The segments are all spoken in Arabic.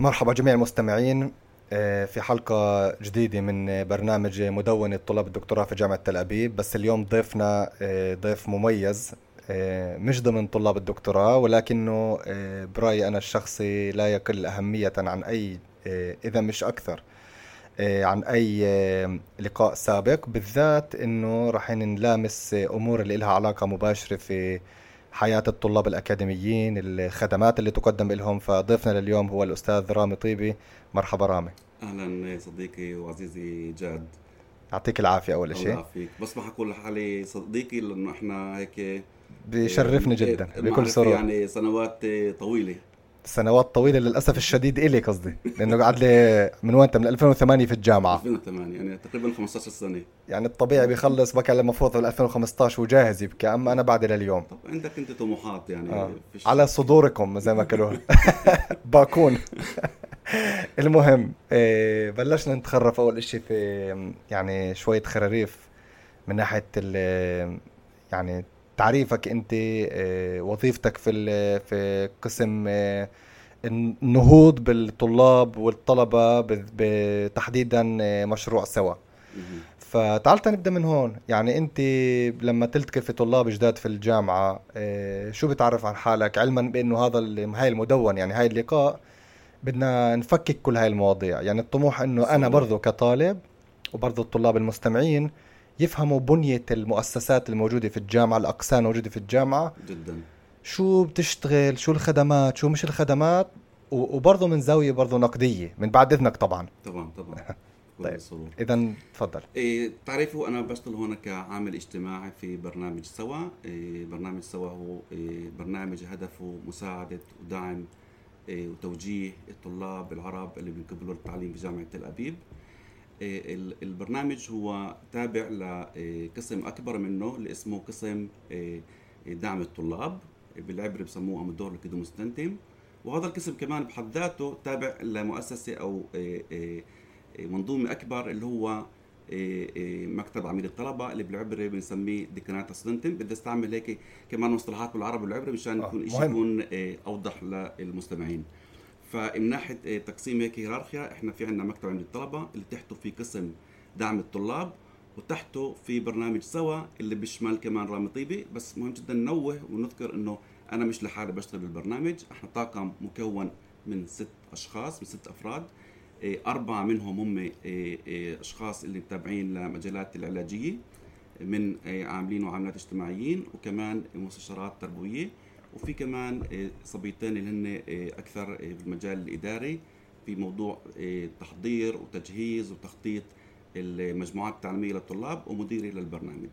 مرحبا جميع المستمعين آه، في حلقة جديدة من برنامج مدونة طلاب الدكتوراه في جامعة تل أبيب. بس اليوم ضيفنا آه، ضيف مميز آه، مش ضمن طلاب الدكتوراه ولكنه برأيي أنا الشخصي لا يقل أهمية عن أي إذا مش أكثر عن أي لقاء سابق. بالذات أنه راح نلامس أمور اللي لها علاقة مباشرة في حياة الطلاب الأكاديميين الخدمات اللي تقدم لهم. فضيفنا لليوم هو الأستاذ رامي طيبي. مرحبا رامي. أهلا صديقي وعزيزي جاد. يعطيك العافية أول شيء. الله يعافيك. بس ما حقول لحالي صديقي لأنه إحنا هيك بيشرفني جدا بكل سرور يعني سنوات طويلة. سنوات طويلة للأسف الشديد إلي قصدي. لأنه قعد لي من وين من 2008 في الجامعة. 2008 يعني تقريبا 15 سنة. يعني الطبيعي بيخلص بقى المفروض 2015 وجاهز يبكي أما أنا بعد لليوم. طب عندك أنت طموحات يعني؟ آه. على صدوركم زي ما قالوا باكون. المهم إيه بلشنا نتخرف أول شيء في يعني شوية خراريف من ناحية يعني تعريفك انت آه، وظيفتك في في قسم آه، النهوض بالطلاب والطلبة تحديدا آه، مشروع سوا. فتعال نبدأ من هون. يعني انت لما تلتقي في طلاب جداد في الجامعة شو بتعرف عن حالك؟ علما بأنه هذا هاي المدون يعني هاي اللقاء بدنا نفكك كل هاي المواضيع. يعني الطموح إنه أنا برضو كطالب وبرضو الطلاب المستمعين يفهموا بنية المؤسسات الموجودة في الجامعة الأقسام الموجودة في الجامعة. جدا. شو بتشتغل؟ شو الخدمات؟ شو مش الخدمات؟ وبرضه من زاوية برضه نقدية من بعد إذنك طبعا. طبعا طبعا. طيب. إذا تفضل. إيه تعرفوا أنا بشتغل هون كعامل اجتماعي في برنامج سوا. إيه برنامج سوا هو إيه برنامج هدفه مساعدة ودعم إيه وتوجيه الطلاب العرب اللي بيقبلوا التعليم في جامعة تل أبيب. إيه، البرنامج هو تابع لقسم أكبر منه اللي اسمه قسم إيه، دعم الطلاب بالعبري بسموه امدور لكدو مستنتم. وهذا القسم كمان بحد ذاته تابع لمؤسسة أو إيه، منظومة أكبر اللي هو مكتب عميد الطلبة اللي بالعبري بنسميه ديكانات ستودنتم بدي استعمل هيك كمان مصطلحات بالعربي والعبري مشان آه، يكون شيء يكون أوضح للمستمعين. فمن ناحية تقسيم هيك هيرارخيا إحنا في عندنا مكتب عند الطلبة اللي تحته في قسم دعم الطلاب وتحته في برنامج سوا اللي بيشمل كمان رامي طيبي. بس مهم جدا ننوه ونذكر إنه أنا مش لحالي بشتغل بالبرنامج. إحنا طاقم مكون من ست أشخاص من ست أفراد. آه، أربعة منهم هم آه، أشخاص اللي متابعين لمجالات العلاجية من عاملين وعاملات اجتماعيين وكمان مستشارات تربوية. وفي كمان آه، صبيتين اللي هن آه، أكثر آه، المجال الإداري في موضوع تحضير وتجهيز وتخطيط المجموعات التعليمية للطلاب ومديري للبرنامج.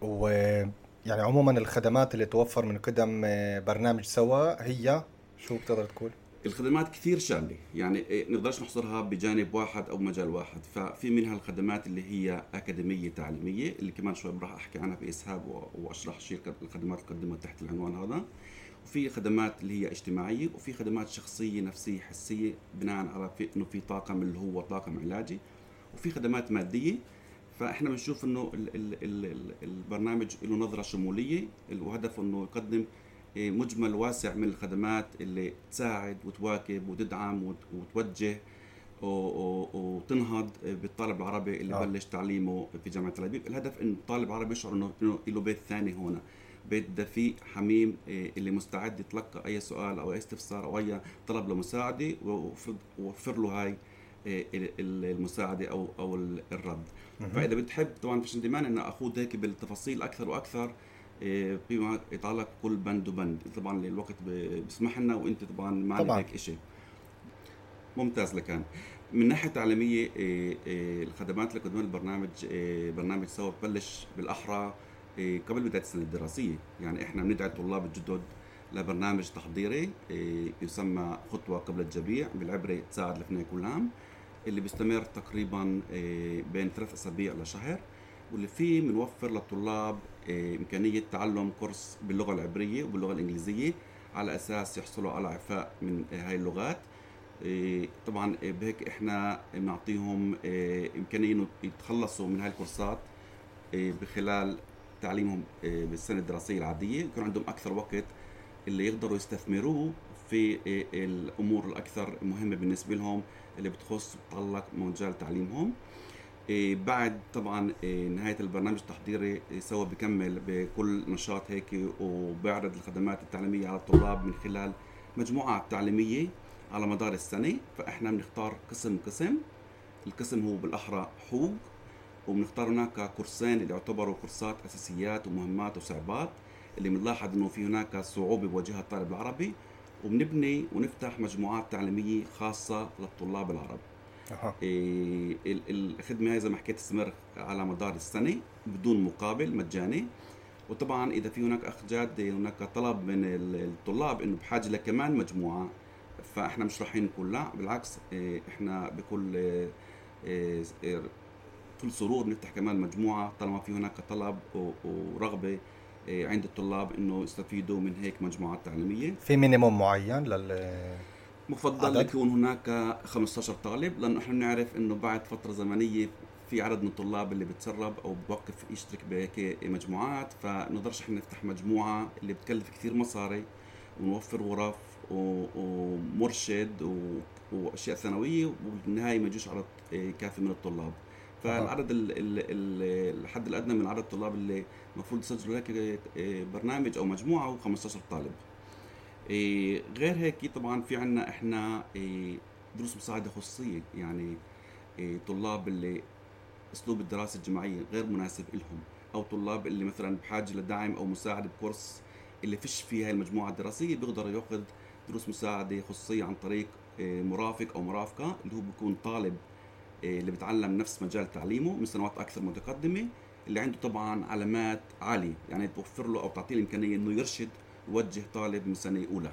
ويعني عموما الخدمات اللي توفر من قدم برنامج سوا هي شو بتقدر تقول؟ الخدمات كثير شاملة. يعني إيه، نقدرش نحصرها بجانب واحد أو مجال واحد. ففي منها الخدمات اللي هي أكاديمية تعليمية اللي كمان شوي راح أحكي عنها باسهاب وأشرح شيء الخدمات اللي تحت العنوان هذا. وفي خدمات اللي هي اجتماعية وفي خدمات شخصية نفسية حسية بناء على في إنه في طاقم اللي هو طاقم علاجي. وفي خدمات مادية. فإحنا بنشوف إنه البرنامج له نظرة شمولية. وهدفه إنه يقدم مجمل واسع من الخدمات اللي تساعد وتواكب وتدعم وتوجه وتنهض بالطالب العربي اللي آه. بلش تعليمه في جامعة تل أبيب، الهدف انه الطالب العربي يشعر انه له بيت ثاني هنا، بيت دفيء حميم إيه، اللي مستعد يتلقى أي سؤال أو أي استفسار أو أي طلب لمساعدة ووفر له هاي إيه، المساعدة أو أو الرد. فإذا بتحب طبعا فيش عندي مانع إن أخوض هيك بالتفاصيل أكثر وأكثر فيما إيه، يتعلق كل بند وبند طبعا الوقت بيسمح لنا وإنت طبعا معنا هيك شيء ممتاز لكان من ناحية تعليمية إيه، إيه، الخدمات اللي قدمها البرنامج برنامج سوا ببلش بالأحرى قبل بداية السنة الدراسية. يعني إحنا بندعي الطلاب الجدد لبرنامج تحضيري يسمى خطوة قبل الجميع بالعبري تساعد لفناء كل عام اللي بيستمر تقريبا بين ثلاث أسابيع لشهر واللي فيه بنوفر للطلاب آه، إمكانية تعلم كورس باللغة العبرية وباللغة الإنجليزية على أساس يحصلوا على إعفاء من هاي اللغات. آه، طبعا بهيك إحنا بنعطيهم آه، إمكانية إنه يتخلصوا من هاي الكورسات بخلال تعليمهم بالسنة الدراسية العادية. يكون عندهم أكثر وقت اللي يقدروا يستثمروه في آه، الأمور الأكثر مهمة بالنسبة لهم اللي بتخص تتعلق مجال تعليمهم. آه، بعد طبعا آه، نهاية البرنامج التحضيري آه، سوا بكمل بكل نشاط هيك وبيعرض الخدمات التعليمية على الطلاب من خلال مجموعات تعليمية على مدار السنة. فإحنا بنختار قسم قسم. القسم هو بالأحرى حقوق وبنختار هناك كورسين اللي يعتبروا كورسات أساسيات ومهمات وصعوبات اللي بنلاحظ إنه في هناك صعوبة بواجهها الطالب العربي. وبنبني ونفتح مجموعات تعليمية خاصة للطلاب العرب. ال- الخدمة هاي زي ما حكيت تستمر على مدار السنة بدون مقابل مجاني. وطبعا إذا في هناك أخ جاد هناك طلب من ال- الطلاب إنه بحاجة لكمان مجموعة فإحنا مش رايحين نقول لا بالعكس إيه، إحنا بكل إيه، كل سرور نفتح كمان مجموعة. طالما في هناك طلب ورغبة عند الطلاب إنه يستفيدوا من هيك مجموعات تعليمية. في مينيموم معين لل مفضل عدد؟ يكون هناك 15 طالب لأنه إحنا بنعرف إنه بعد فترة زمنية في عدد من الطلاب اللي بتسرب أو بوقف يشترك بهيك مجموعات فنقدرش إحنا نفتح مجموعة اللي بتكلف كثير مصاري ونوفر غرف ومرشد وأشياء ثانوية وبالنهاية ما يجوش عدد كافي من الطلاب. فالعدد ال- ال- ال- الحد الأدنى من عدد الطلاب اللي المفروض يسجلوا هيك برنامج أو مجموعة هو 15 طالب. غير هيك طبعا في عنا إحنا إيه، دروس مساعدة خصوصيه يعني إيه، طلاب اللي أسلوب الدراسة الجماعية غير مناسب لهم أو طلاب اللي مثلا بحاجة لدعم أو مساعدة بكورس اللي فيش فيه هاي المجموعة الدراسية بيقدر يأخذ دروس مساعدة خصوصيه عن طريق إيه، مرافق أو مرافقة اللي هو بيكون طالب إيه، اللي بتعلم نفس مجال تعليمه من سنوات أكثر متقدمة اللي عنده طبعا علامات عالية يعني توفر له أو تعطيه الإمكانية إنه يرشد يوجه طالب من سنة أولى.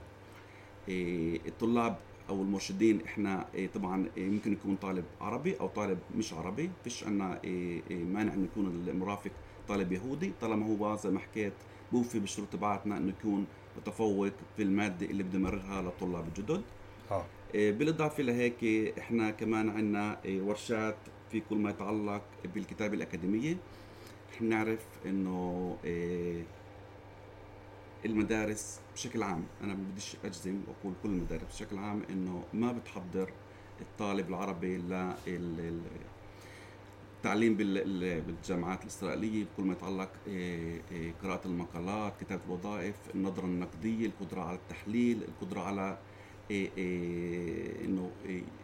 إيه، الطلاب أو المرشدين إحنا إيه، طبعا إيه، ممكن يكون طالب عربي أو طالب مش عربي. فيش عنا إيه، إيه، مانع إنه يكون المرافق طالب يهودي. طالما هو زي ما حكيت بوفي بالشروط تبعتنا إنه يكون متفوق في المادة اللي بده يمررها للطلاب الجدد. آه. إيه، بالإضافة لهيك إحنا كمان عندنا ورشات في كل ما يتعلق بالكتابة الأكاديمية. إحنا بنعرف إنه إيه، المدارس بشكل عام. أنا بديش أجزم وأقول كل المدارس بشكل عام إنه ما بتحضر الطالب العربي لل التعليم بال- بالجامعات الإسرائيلية بكل ما يتعلق إيه، إيه، قراءة المقالات كتابة الوظائف النظرة النقدية القدرة على التحليل القدرة على إيه، إنه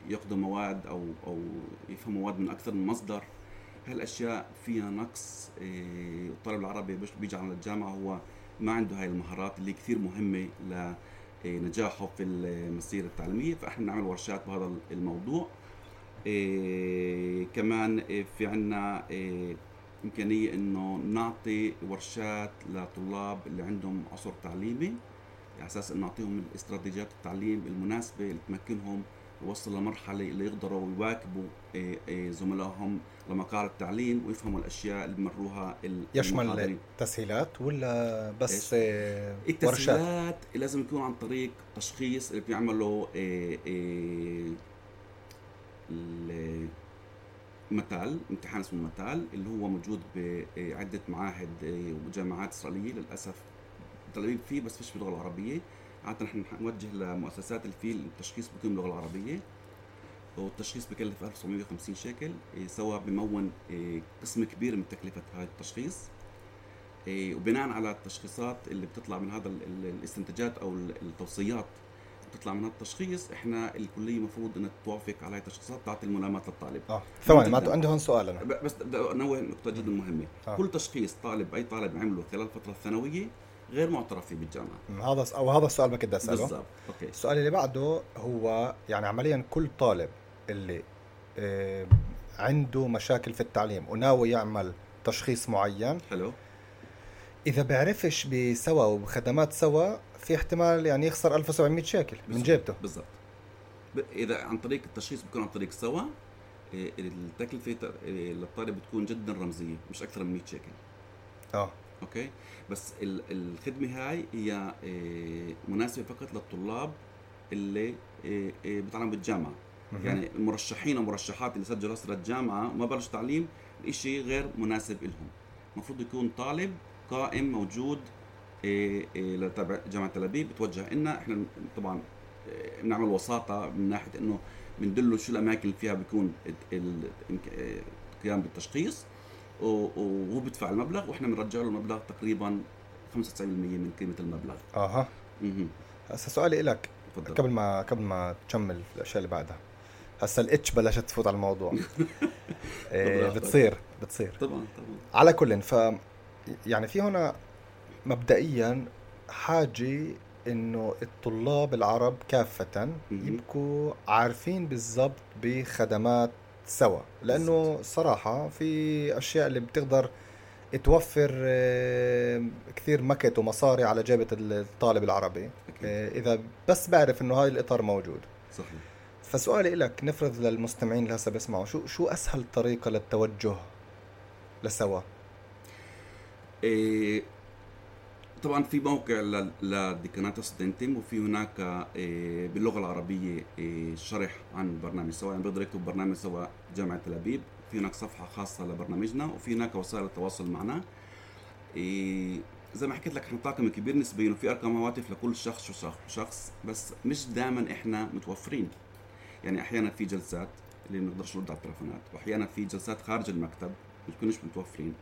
ياخذوا مواد أو أو يفهموا مواد من أكثر من مصدر. هالأشياء فيها نقص الطالب العربي بيجي على الجامعة هو ما عنده هاي المهارات اللي كثير مهمة لنجاحه في المسيرة التعليمية فإحنا بنعمل ورشات بهذا الموضوع. إيه كمان في عنا إيه إمكانية إنه نعطي ورشات لطلاب اللي عندهم عسر تعليمي على أساس إنه نعطيهم الاستراتيجيات التعليم المناسبة اللي تمكنهم يوصلوا لمرحلة اللي يقدروا يواكبوا إيه إيه زملائهم لمقاعد التعليم ويفهموا الأشياء اللي بمروها يشمل المحاضرين. تسهيلات ولا بس؟ آه، ورشات التسهيلات لازم يكون عن طريق تشخيص اللي بيعملوا ال- متال امتحان اسمه متال اللي هو موجود بعدة معاهد وجامعات إسرائيلية للأسف تل أبيب فيه بس فيش باللغة العربية عادة نحن نوجه لمؤسسات اللي فيه التشخيص بيكون باللغة العربية. والتشخيص بكلف 1750 شيكل إيه، سوا بمون إيه، قسم كبير من تكلفة هذا التشخيص. إيه، وبناء على التشخيصات اللي بتطلع من هذا ال- ال- الاستنتاجات أو ال- التوصيات بتطلع من هذا التشخيص إحنا الكلية المفروض إنها توافق على التشخيصات تعطي الملامات للطالب. آه ثواني ما. عندي هون سؤال أنا. بس بدي انوه نقطة جدا مهمة. آه. كل تشخيص طالب أي طالب عمله خلال الفترة الثانويه غير معترف فيه بالجامعة هذا أو هذا السؤال ما كنت أسأله. بالضبط. أوكي. السؤال اللي بعده هو يعني عمليا كل طالب اللي آه، عنده مشاكل في التعليم وناوي يعمل تشخيص معين حلو. إذا بعرفش بسوا وبخدمات سوا في احتمال يعني يخسر 1700 شيكل من. جيبته. بالضبط. إذا عن طريق التشخيص بيكون عن طريق سوا إيه، التكلفة إيه، للطالب بتكون جدا رمزية مش أكثر من 100 شيكل. آه. أوكي؟ بس ال- الخدمة هاي هي إيه، مناسبة فقط للطلاب اللي إيه، إيه، بتعلموا بالجامعة. يعني المرشحين والمرشحات اللي سجلوا هسه للجامعه ما بلشوا تعليم الشيء غير مناسب لهم المفروض يكون طالب قائم موجود لتبع جامعة تل أبيب بتوجه لنا إحنا طبعا آه، بنعمل وساطة من ناحية إنه بندله شو الأماكن اللي فيها بيكون ال- ال- آه، القيام بالتشخيص. وهو بيدفع المبلغ وإحنا بنرجع له المبلغ تقريبا 95% من قيمة المبلغ أها. هسا سؤالي لك قبل ما قبل ما تكمل الأشياء اللي بعدها هسا الإتش بلشت تفوت على الموضوع إيه. بتصير بتصير طبعا طبعا على كل ف يعني في هنا مبدئيا حاجة إنه الطلاب العرب كافة. يبقوا عارفين بالضبط بخدمات سوا. لأنه صراحة في أشياء اللي بتقدر توفر آه، كثير مكت ومصاري على جيبة الطالب العربي. أكيد. آه، إذا بس بعرف إنه هاي الإطار موجود. صحيح. فسؤالي لك نفرض للمستمعين اللي هسه بيسمعوا شو شو أسهل طريقة للتوجه لسوا؟ إيه، طبعا في موقع ل- لديكانات ستودنتيم وفي هناك إيه، باللغة العربية إيه، شرح عن برنامج سوا يعني بيقدر يكتب برنامج سوا جامعة تل أبيب. في هناك صفحة خاصة لبرنامجنا وفي هناك وسائل التواصل معنا. إيه، زي ما حكيت لك إحنا طاقم كبير نسبيا وفي أرقام هواتف لكل شخص وشخص بس مش دائما إحنا متوفرين. يعني أحيانا في جلسات اللي ما بنقدرش نرد على التليفونات واحيانا في جلسات خارج المكتب ما بنكونش متوفرين.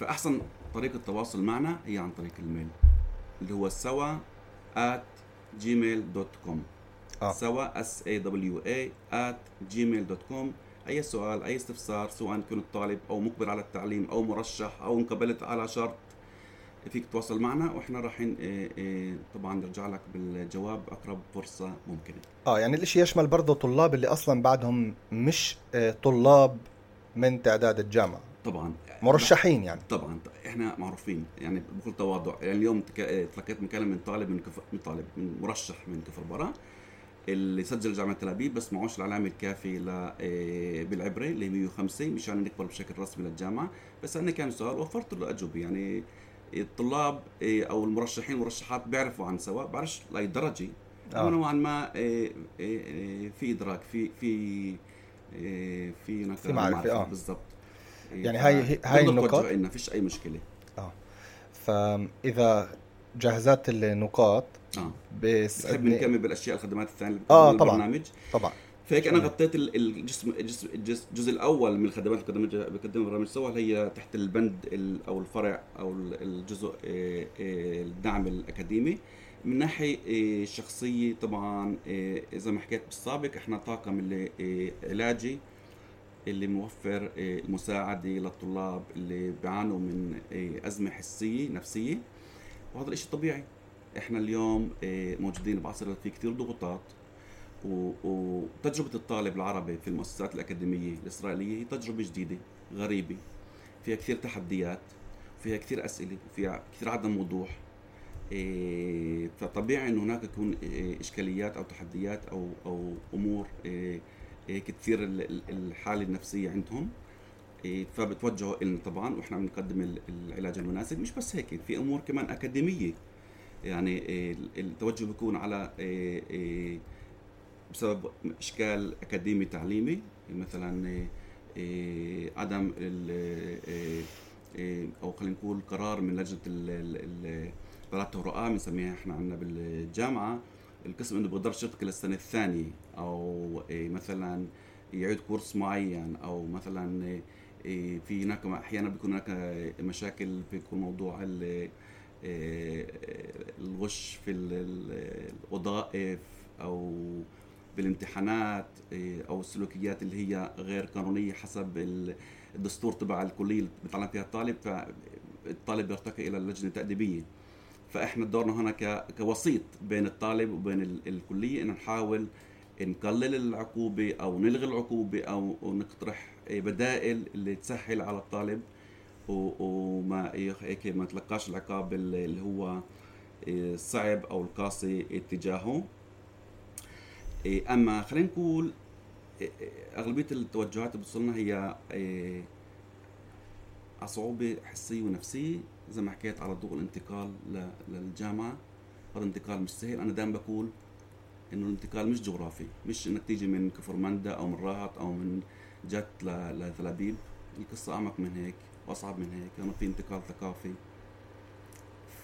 فأحسن طريقة التواصل معنا هي عن طريق الميل اللي هو سوا at gmail.com آه. سوا s a w a at gmail.com أي سؤال أي استفسار سواء كنت طالب أو مقبل على التعليم أو مرشح أو انقبلت على شرط فيك تتواصل معنا. وإحنا رايحين إيه، إيه، طبعا نرجع لك بالجواب أقرب فرصة ممكنة. آه يعني الإشي يشمل برضه طلاب اللي أصلا بعدهم مش آه، طلاب من تعداد الجامعة. طبعا. مرشحين يعني. طبعا. إحنا معروفين. يعني بكل تواضع. يعني اليوم تلقيت مكالمة من طالب من كفر من طالب من مرشح من كفر برا اللي سجل جامعة تل أبيب بس معوش العلامه الكافيه ل إيه، بالعبرة اللي هي 105 مشان نقبل بشكل رسمي للجامعة. بس أنا كان سؤال وفرت له أجوبة. يعني الطلاب إيه، أو المرشحين والمرشحات بيعرفوا عن سواء بعرفش لأي درجة. آه. نوعا ما إيه، في إدراك في في في في معرفة، آه. بالضبط. يعني هاي- هاي- النقاط؟ توجه إلنا، فيش أي مشكلة فإذا جهزت النقاط آه بتحب نكمل بالأشياء الخدمات الثانية اللي بتقدمها طبعاً. البرنامج طبعا فهيك أنا شو؟ غطيت ال- الجسم الجسم الجس- الجزء الأول من الخدمات اللي بقدمها برنامج سوا اللي هي تحت البند ال- أو الفرع أو ال- الجزء الدعم الأكاديمي من ناحية آه، شخصية طبعا زي ما حكيت بالسابق إحنا طاقم اللي علاجي اللي موفر آه، المساعدة للطلاب اللي بيعانوا من آه، أزمة حسية نفسية. وهذا الشيء طبيعي. إحنا اليوم آه، موجودين بعصر في كثير ضغوطات. وتجربة الطالب العربي في المؤسسات الأكاديمية الإسرائيلية هي تجربة جديدة غريبة. فيها كثير تحديات فيها كثير أسئلة وفيها كثير عدم وضوح. فطبيعي إنه هناك يكون إشكاليات أو تحديات أو أو أمور إيه، ال- الحالة النفسية عندهم. إيه، فبتوجهوا لنا طبعا وإحنا بنقدم ال- العلاج المناسب. مش بس هيك في أمور كمان أكاديمية. يعني إيه، ال- التوجه بيكون على بسبب إشكال أكاديمي تعليمي. مثلا عدم أو خلينا نقول قرار من لجنة قرارات الرؤى بنسميها إحنا عندنا بالجامعة. القسم إنه بيقدرش ينتقل للسنه الثانية. أو إيه، مثلا يعيد كورس معين أو مثلا إيه، في هناك أحيانا بيكون هناك مشاكل بيكون موضوع ال- إيه، الغش في ال- ال- الوظائف أو بالامتحانات أو السلوكيات اللي هي غير قانونية حسب ال- الدستور تبع الكلية اللي بيتعلم فيها الطالب فالطالب يرتقي إلى اللجنة التأديبية. فإحنا دورنا هنا كوسيط بين الطالب وبين ال- الكلية ان نحاول نقلل العقوبة أو نلغي العقوبة أو نقترح بدائل اللي تسهل على الطالب وما هيك ما تلقاش العقاب اللي هو صعب أو القاسي اتجاهه. إيه، أما خلينا نقول إيه، أغلبية التوجهات اللي بتصلنا هي إيه، على صعوبه حسية ونفسية. زي ما حكيت على ضوء الانتقال ل- للجامعة هذا انتقال مش سهل. أنا دائما بقول إنه الانتقال مش جغرافي مش إنك تيجي من كفر مندا أو من راهط أو من جت ل- لتل ابيب القصة أعمق من هيك وأصعب من هيك هنا في انتقال ثقافي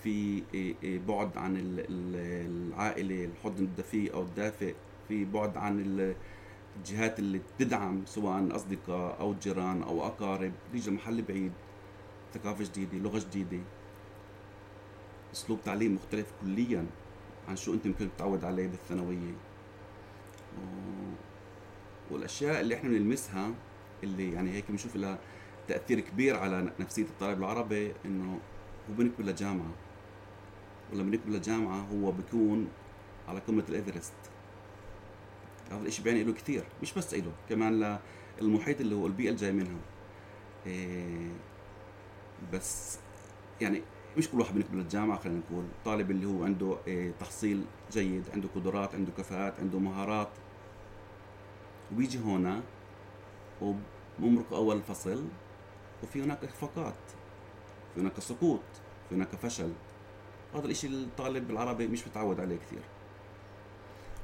في إيه، إيه، بعد عن ال- ال- العائلة الحضن الدفي أو الدافئ في بعد عن ال- الجهات اللي بتدعم سواء أصدقاء أو جيران أو أقارب. تيجي محل بعيد ثقافة جديدة لغة جديدة أسلوب تعليم مختلف كليا. عن شو انت ممكن تتعود عليه بالثانوية. و- والأشياء اللي إحنا بنلمسها اللي يعني هيك بنشوف لها تأثير كبير على نفسية الطالب العربي إنه هو بنكبر لجامعه ولما بنكبر لجامعه هو بيكون على قمة الإيفرست. هذا الإشي بيعني له كثير مش بس له كمان للمحيط اللي هو البيئة اللي جاي منها. إيه بس يعني مش كل واحد بنقبل الجامعة خلينا نقول. طالب اللي هو عنده إيه تحصيل جيد عنده قدرات عنده كفاءات عنده مهارات. وبيجي هنا وبمرق أول الفصل وفي هناك إخفاقات في هناك سقوط في هناك فشل. هذا الإشي الطالب العربي مش متعود عليه كثير.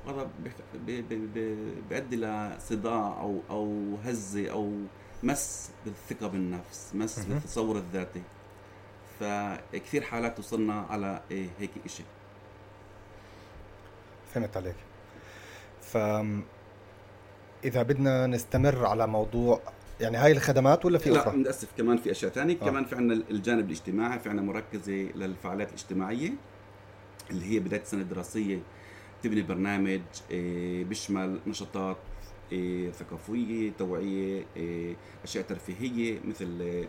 هذا بيخ- بي- بي- بي- بيؤدي لصداع أو أو هزة أو مس بالثقة بالنفس مس. بالتصور الذاتي. فكثير حالات وصلنا على إيه هيك إشي. فهمت عليك. ف إذا بدنا نستمر على موضوع يعني هاي الخدمات ولا في لا أخرى؟ للأسف كمان في أشياء ثانية. آه. كمان في عندنا الجانب الاجتماعي في عندنا مركزة للفعاليات الاجتماعية اللي هي بداية السنة الدراسية تبني برنامج آه، بيشمل نشاطات آه، ثقافية توعية أشياء ترفيهية مثل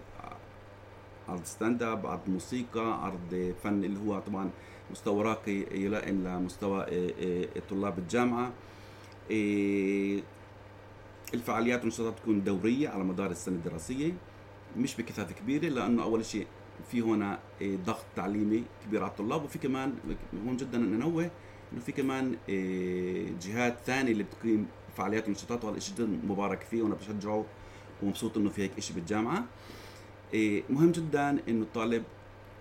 عرض stand up عرض موسيقى عرض فن اللي هو طبعا مستوى راقي يلائم لمستوى آه، آه، طلاب الجامعة. آه، الفعاليات والنشاطات تكون دورية على مدار السنة الدراسية مش بكثافة كبيرة لأنه أول شيء في هنا إيه، ضغط تعليمي كبير على الطلاب وفي كمان مهم جدا إن ننوه إنه في كمان إيه، جهات ثانية اللي بتقيم فعاليات ونشاطات وهذا الشيء جدا مبارك فيه وأنا بشجعه ومبسوط إنه في هيك شيء بالجامعة. إيه، مهم جدا إنه الطالب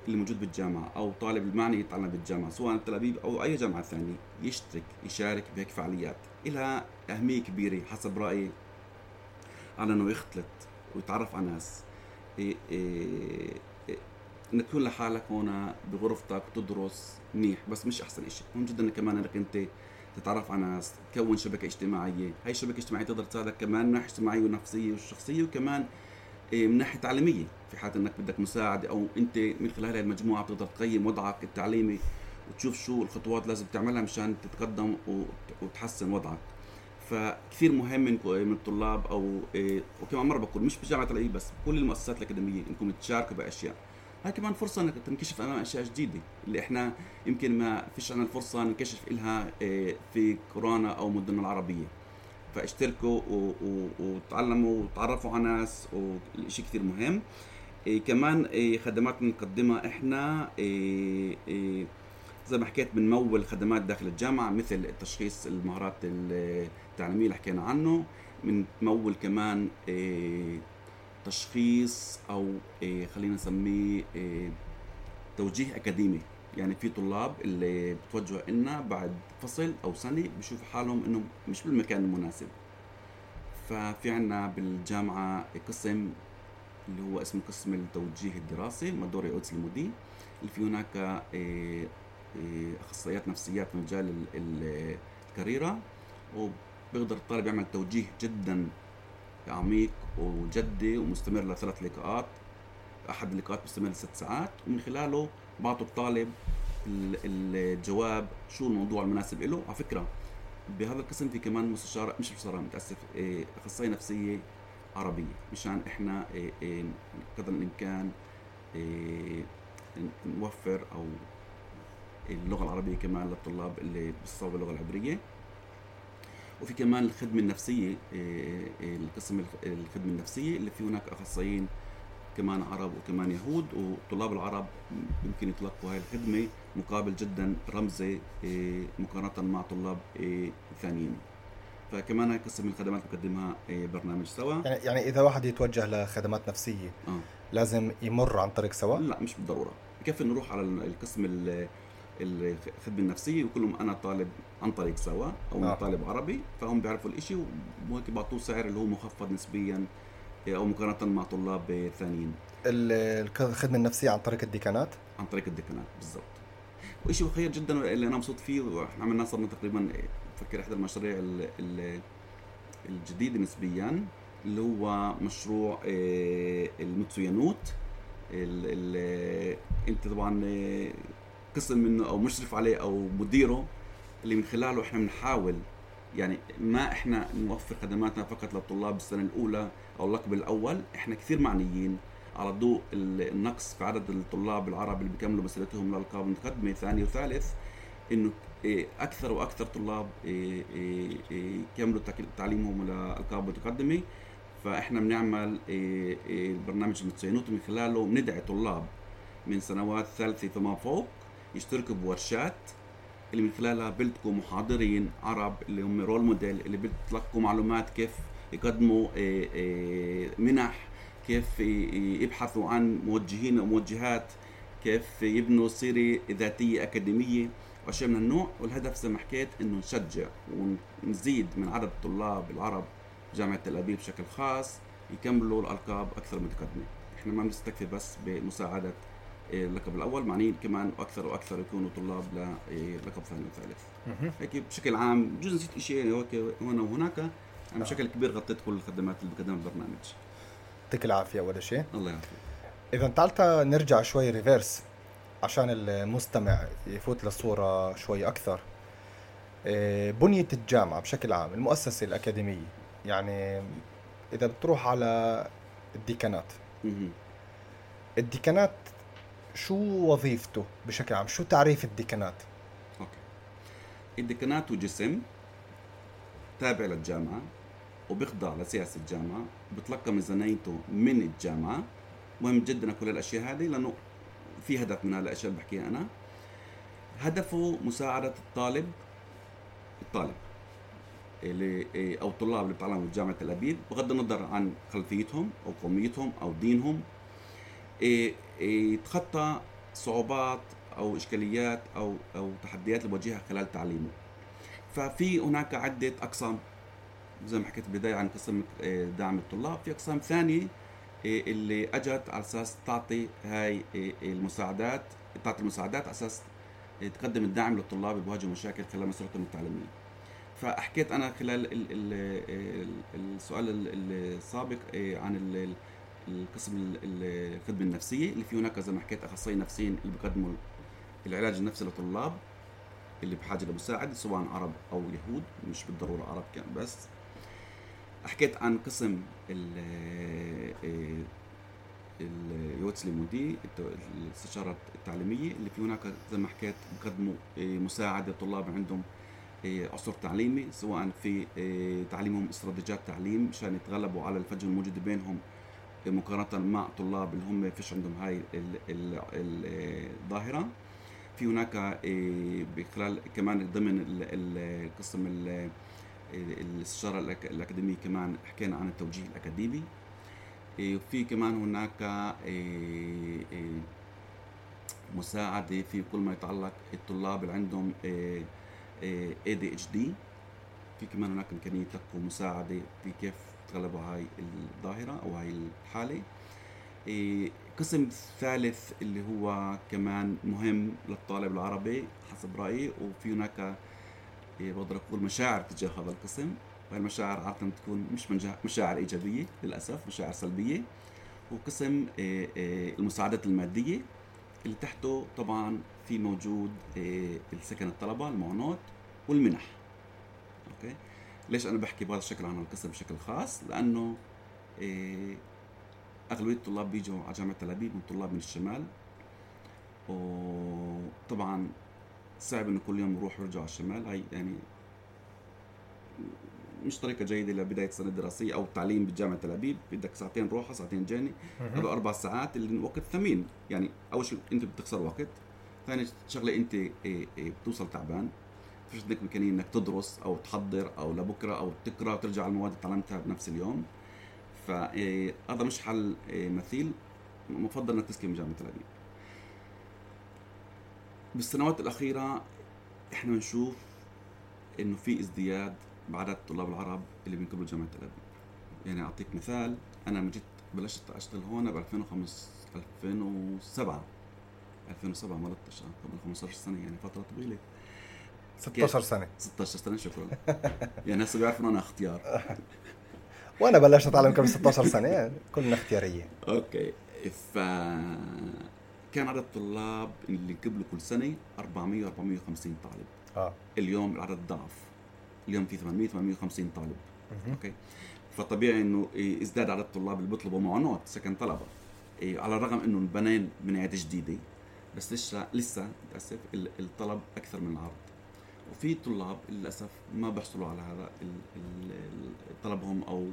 اللي موجود بالجامعة أو طالب المعني يتعلم بالجامعة سواء تل ابيب أو أي جامعة ثانية يشترك يشارك بهيك فعاليات. لها أهمية كبيرة حسب رأيي على إنه يختلط ويتعرف على ناس. إيه إيه إيه إنك تكون لحالك هنا بغرفتك تدرس منيح بس مش أحسن شيء مهم جدا كمان إنك أنت تتعرف على ناس تكون شبكة اجتماعية. هاي الشبكة الاجتماعية تقدر تساعدك كمان من ناحية اجتماعية ونفسية وشخصية وكمان إيه، من ناحية تعليمية. في حال إنك بدك مساعدة أو أنت من خلال هاي المجموعة بتقدر تقيم وضعك التعليمي وتشوف شو الخطوات لازم تعملها مشان تتقدم وت- وتحسن وضعك. فكثير مهم من من الطلاب أو إيه، وكمان مرة بقول مش بجامعة العي بس بكل المؤسسات الأكاديمية إنكم تشاركوا بأشياء. هاي كمان فرصة إنك تنكشف أمام أشياء جديدة اللي إحنا يمكن ما فيش عنا الفرصة نكشف إلها إيه، في كورونا أو مدننا العربية. فاشتركوا وتعلموا وتعرفوا على ناس والشيء كثير مهم. إيه كمان إيه خدمات بنقدمها إحنا إيه إيه زي ما حكيت بنمول خدمات داخل الجامعة مثل التشخيص المهارات التعليمية اللي حكينا عنه. بنمول كمان إيه تشخيص أو إيه خلينا نسميه إيه توجيه أكاديمي. يعني في طلاب اللي بتوجهوا لنا بعد فصل أو سنة بيشوفوا حالهم إنهم مش بالمكان المناسب. ففي عنا بالجامعة قسم اللي هو اسمه قسم التوجيه الدراسي مدوري أودس المدي اللي في هناك إيه، إيه، أخصائيات نفسيات في مجال ال- ال- الكاريرا. وبيقدر الطالب يعمل توجيه جدا عميق وجدي ومستمر لثلاث لقاءات. أحد اللقاءات مستمر لست ساعات. ومن خلاله بعطوا الطالب ال- الجواب شو الموضوع المناسب له. على فكرة بهذا القسم في كمان مستشار مش مستشار متأسف إيه، أخصائية نفسية عربية مشان إحنا إيه، إيه، قدر الإمكان نوفر أو اللغة العربية كمان للطلاب اللي بيصوبوا اللغة العبرية. وفي كمان الخدمة النفسية القسم الخ- الخدمة النفسية اللي في هناك أخصائيين كمان عرب وكمان يهود وطلاب العرب يمكن يتلقوا هاي الخدمة مقابل جدا رمزي إيه، مقارنة مع طلاب إيه، ثانيين. فكمان هاي قسم من الخدمات بقدمها إيه، برنامج سوا. يعني يعني إذا واحد يتوجه لخدمات نفسية آه. لازم يمر عن طريق سوا؟ لا مش بالضرورة. بكفي نروح على ال- القسم ال- الخدمة النفسية؟ ويقول لهم أنا طالب عن طريق سوا أو آه. آه. طالب عربي فهم بيعرفوا الإشي وهيك بعطوه سعر اللي هو مخفض نسبيا. أو مقارنة مع طلاب ثانيين. ال- الخدمة النفسية عن طريق الديكانات؟ عن طريق الدكانات بالضبط. وشيء خير جدا اللي أنا مبسوط فيه وإحنا عملناه صرنا تقريبا بفكر إحدى المشاريع ال- ال- الجديدة نسبيا اللي هو مشروع آه، المتسويانوت. ال- ال- أنت طبعا آه، قسم منه أو مشرف عليه أو مديره اللي من خلاله إحنا بنحاول يعني ما إحنا نوفر خدماتنا فقط للطلاب السنة الأولى أو اللقب الأول إحنا كثير معنيين. على ضوء ال- النقص في عدد الطلاب العرب اللي بيكملوا مسيرتهم للالقاب المتقدمه ثاني وثالث إنه إيه، أكثر وأكثر طلاب إيه، إيه، يكملوا تعليمهم لالقاب متقدمه فإحنا بنعمل البرنامج المتسينوت من خلاله بندعي طلاب من سنوات ثالثه فما فوق يشتركوا بورشات اللي من خلالها بيلتقوا محاضرين عرب اللي هم رول موديل اللي بيتلقوا معلومات كيف يقدموا إيه، إيه، منح كيف يبحثوا عن موجهين أو موجهات كيف يبنوا سيرة ذاتية أكاديمية وأشياء من النوع. والهدف زي ما حكيت إنه نشجع ونزيد من عدد الطلاب العرب جامعة تل أبيب بشكل خاص يكملوا الألقاب أكثر متقدمة. إحنا ما بنستكفي بس بمساعدة إيه، اللقب الأول معنيين كمان أكثر وأكثر يكونوا طلاب للقب ثاني وثالث. هيك بشكل عام بجوز نسيت شيء هيك هنا وهناك أنا بشكل كبير غطيت كل الخدمات اللي بقدمها البرنامج. يعطيك العافية أول شيء الله يعافيك. إذا تعال نرجع شوي ريفيرس عشان المستمع يفوت للصورة شوي أكثر. إيه، بنية الجامعة بشكل عام المؤسسة الأكاديمية يعني إذا بتروح على ال דיקנאט. ال דיקנאט شو وظيفته بشكل عام؟ شو تعريف ال דיקנאט؟ okay. ال דיקנאט جسم تابع للجامعة وبيخضع لسياسة الجامعة وبتلقى ميزانيته من الجامعة. مهم جدا كل الأشياء هذه لأنه في هدف من هالأشياء اللي بحكيها أنا. هدفه مساعدة الطالب الطالب اللي إيه، أو الطلاب اللي بتعلموا بجامعة تل أبيب بغض النظر عن خلفيتهم أو قوميتهم أو دينهم. يتخطى صعوبات أو إشكاليات أو أو تحديات اللي بواجهها خلال تعليمه. ففي هناك عدة أقسام زي ما حكيت بالبداية عن قسم آه، دعم الطلاب، في أقسام ثانية اللي أجت على أساس تعطي هاي المساعدات تعطي المساعدات على أساس تقدم الدعم للطلاب اللي بيواجهوا مشاكل خلال مسيرتهم التعليمية. فحكيت أنا خلال ال ال ال السؤال ال- السابق عن القسم ال- ال- الخدمه النفسية اللي في هناك زي ما حكيت أخصائيين نفسيين اللي بيقدموا العلاج النفسي للطلاب اللي بحاجة لمساعده سواء عرب أو يهود مش بالضرورة عرب كان بس. حكيت عن قسم ال اليوتس الت- الاستشارة التعليمية اللي في هناك زي ما حكيت بقدموا إيه، مساعدة طلاب عندهم إيه، عسر تعليمي سواء في إيه، تعليمهم استراتيجيات تعليم مشان يتغلبوا على الفجوة الموجودة بينهم مقارنة مع طلاب اللي هم فيش عندهم هاي ال- ال- ال- الظاهرة في هناك إيه، بخلال كمان ضمن ال- ال- القسم ال- الاستشارة الأك- الأكاديمية كمان حكينا عن التوجيه الأكاديمي. إيه، وفي كمان هناك إيه، مساعدة في كل ما يتعلق الطلاب اللي عندهم دي في كمان هناك إمكانية يتلقوا مساعدة في كيف تغلبوا هاي الظاهرة أو هاي الحالة. إيه، قسم ثالث اللي هو كمان مهم للطالب العربي حسب رأيي وفي هناك إيه، بقدر أقول مشاعر تجاه هذا القسم. والمشاعر عادة تكون مش مشاعر إيجابية للأسف مشاعر سلبية. وقسم إيه، المساعدات المادية اللي تحته طبعا في موجود السكن الطلبة المعونات والمنح. ليش أنا بحكي بهذا الشكل عن القسم بشكل خاص؟ لأنه إيه، أغلبية الطلاب بيجوا على جامعة تل أبيب من طلاب من الشمال. وطبعا صعب إنه كل يوم يروح ويرجع على الشمال. هاي يعني مش طريقة جيدة لبداية السنة الدراسية أو التعليم بجامعة تل أبيب. بدك ساعتين روحة ساعتين جاني هذا أربع ساعات اللي وقت ثمين. يعني أول شيء أنت بتخسر وقت. ثاني شغلة أنت إيه، إيه، بتوصل تعبان. فيش عندك إمكانية إنك تدرس أو تحضر أو لبكرة أو تقرأ وترجع على المواد اللي تعلمتها بنفس اليوم. فهذا مش حل إيه، مثيل. مفضل إنك تسكن بجامعة تل أبيب. بالسنوات الأخيرة إحنا بنشوف إنه في ازدياد بعدد الطلاب العرب اللي بينقبلوا جامعة تل أبيب. يعني أعطيك مثال أنا لما جيت بلشت أشتغل هون ب 2005 2007 2007 ما 13 قبل 15 سنة يعني فترة طويلة. 16 سنة. 16 سنة شكرا. يعني هسه بيعرفوا أنا اختيار. وأنا بلشت أتعلم قبل 16 سنة يعني كلنا اختيارية. أوكي. ف كان عدد الطلاب اللي قبلوا كل سنة 400 450 طالب. آه. اليوم العدد ضعف. اليوم في 800 850 طالب. أوكي. فطبيعي إنه ازداد عدد الطلاب اللي بيطلبوا معونات سكن طلبة. إيه، على الرغم إنه انبنى بنايات جديدة بس لسه لسه للأسف ال- الطلب أكثر من العرض. وفي طلاب للأسف ما بيحصلوا على هذا طلبهم أو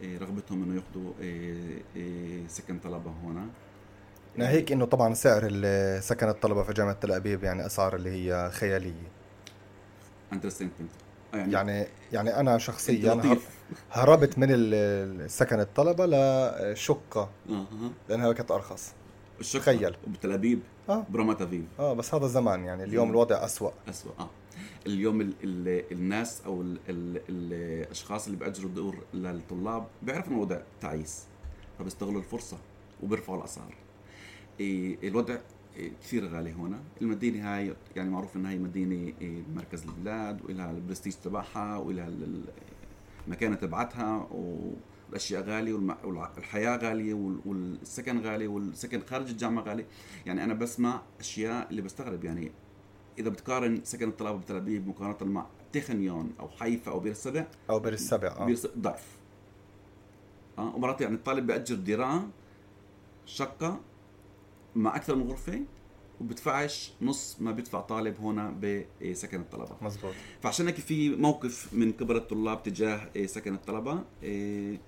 إيه، رغبتهم إنه ياخذوا إيه، إيه، سكن طلبة هنا. ناهيك إنه طبعا سعر سكن الطلبة في جامعة تل أبيب يعني أسعار اللي هي خيالية. يعني يعني يعني أنا شخصيا لطيف. هربت من سكن الطلبة لشقة. لأنها كانت أرخص. الشقة تخيل. وبتل أبيب؟ آه. برمات ابيب آه بس هذا زمان يعني اليوم. الوضع أسوأ. أسوأ آه. اليوم ال ال الناس أو ال ال الأشخاص اللي بيأجروا دور للطلاب بيعرفوا انه الوضع تعيس فبيستغلوا الفرصة وبيرفعوا الأسعار. الوضع كثير غالي هنا المدينة هاي يعني معروف انها هي مدينة إيه مركز البلاد وإلها البرستيج تبعها وإلها ال- ال- المكانة تبعتها والاشياء غالية والم- والحياة غالية وال- والسكن غالي والسكن خارج الجامعة غالي. يعني أنا بسمع أشياء اللي بستغرب. يعني إذا بتقارن سكن الطلبه بتل أبيب مقارنة مع تخنيون أو حيفا أو بير السبع أو بير السبع آه. بير السبع ضعف. آه ومرات يعني الطالب بيأجر برا شقة مع أكثر من غرفة وبدفعش نص ما بيدفع طالب هنا بسكن الطلبة. مزبوط فعشان هيك في موقف من قبل الطلاب تجاه إيه، سكن الطلبة إيه،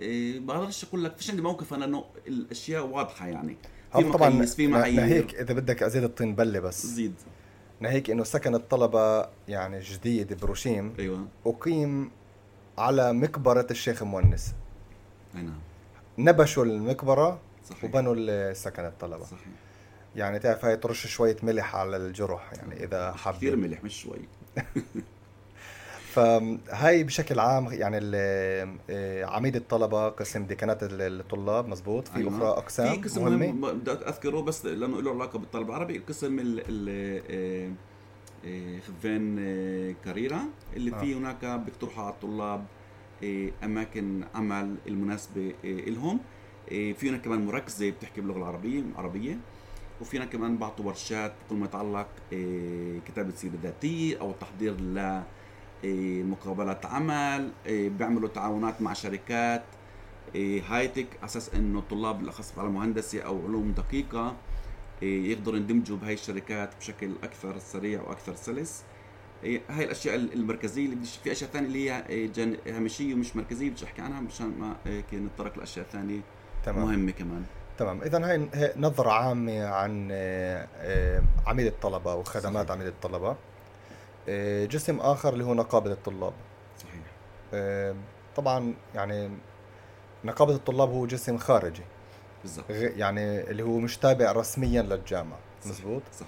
إيه، بقدرش أقول لك فيش عندي موقف أنا إنه الأشياء واضحة يعني. في مقاييس في معايير ناهيك إذا بدك أزيد الطين بله بس. زيد. ناهيك إنه سكن الطلبة يعني جديد بروشيم أيوه. أقيم على مقبرة الشيخ مونس أي نعم. نبشوا المقبرة صحيح. وبنوا سكن الطلبة. صحيح. يعني تعرف هاي ترش شوية ملح على الجرح يعني إذا كثير حب ملح مش شوي. فهاي بشكل عام يعني ال- آه، عميد الطلبة قسم ديكانات الطلاب مزبوط في أيوة. أخرى أقسام في قسم مهم بدي أذكره بس لأنه له علاقة بالطالب العربي قسم ال آه، آه، خفان كاريرا اللي آه. فيه هناك بيقترحوا على الطلاب أماكن عمل المناسبة لهم في هناك كمان مركزة بتحكي باللغة العربيه عربيه وفينا كمان بعطوا ورشات بكل ما يتعلق كتابة سيرة ذاتية أو تحضير ل مقابلات عمل آه، بيعملوا تعاونات مع شركات آه، هايتك على أساس إنه الطلاب بالاخص على مهندسه أو علوم دقيقة يقدروا يندمجوا بهاي الشركات بشكل أكثر سريع وأكثر سلس. هاي الأشياء المركزية اللي في أشياء ثانية اللي هي جان- هامشية ومش مركزية بديش أحكي عنها مشان ما نتطرق لأشياء ثانية تمام. مهمة كمان. تمام. اذا هاي نظرة عامة عن عميد الطلبة وخدمات. عميد الطلبة. جسم آخر اللي هو نقابة الطلاب. صحيح. آه، طبعا يعني نقابة الطلاب هو جسم خارجي. بالضبط. غ- يعني اللي هو مش تابع رسميا للجامعة. مزبوط؟ صح.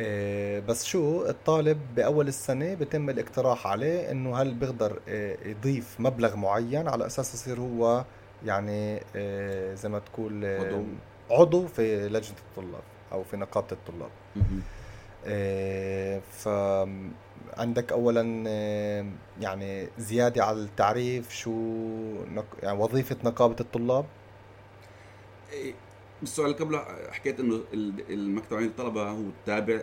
آه، بس شو الطالب بأول السنة بتم الاقتراح عليه إنه هل بيقدر آه، يضيف مبلغ معين على أساس يصير هو يعني آه، زي ما تقول آه، عضو. عضو في لجنة الطلاب أو في نقابة الطلاب. آه، فعندك اولا آه، يعني زيادة على التعريف شو يعني وظيفة نقابة الطلاب؟ إيه، بالسؤال اللي قبله حكيت إنه ال- المكتب عين الطلبة هو تابع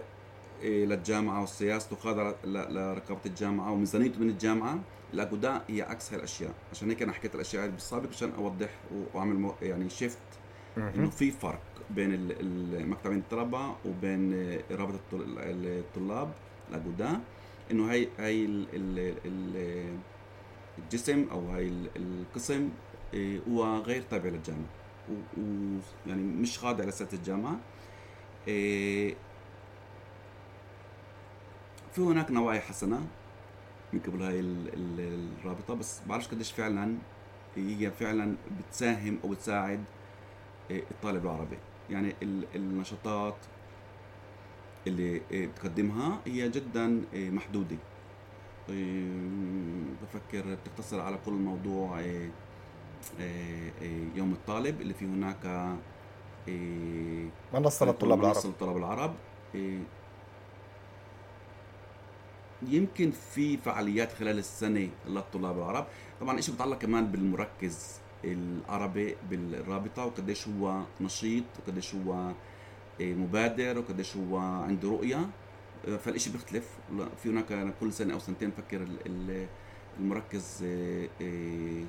إيه، للجامعة وسياسته خاضعه لرقابة الجامعة وميزانيته من الجامعة الاجوداء هي عكس هاي الأشياء. عشان هيك أنا حكيت الأشياء هاي بالسابق عشان أوضح وأعمل يعني شيفت إنه في فرق بين ال- ال- مكتب عين الطلبة وبين رابطة الطل- الطلاب الأجوداء. إنه هاي هاي ال- ال- ال- الجسم أو هاي ال- القسم إيه، هو غير تابع للجامعة. و- و يعني مش خاضع لسياسه الجامعة. إيه، في هناك نوايا حسنة من قبل هاي ال- ال- الرابطة بس بعرفش قديش فعلا هي فعلا بتساهم أو بتساعد الطالب العربي. يعني ال- النشاطات اللي إيه، بتقدمها هي جدا إيه، محدودة. إيه، بفكر بتقتصر على كل موضوع إيه، إيه، إيه، يوم الطالب اللي في هناك إيه، منصة للطلاب منصة العرب للطلاب العرب. إيه، يمكن في فعاليات خلال السنة للطلاب العرب. طبعا إشي بتعلق كمان بالمركز. العربي بالرابطة وقديش هو نشيط وقديش هو إيه، مبادر وقديش هو عنده رؤية آه، فالإشي بيختلف في هناك كل سنة أو سنتين بفكر ال- ال- المركز إيه،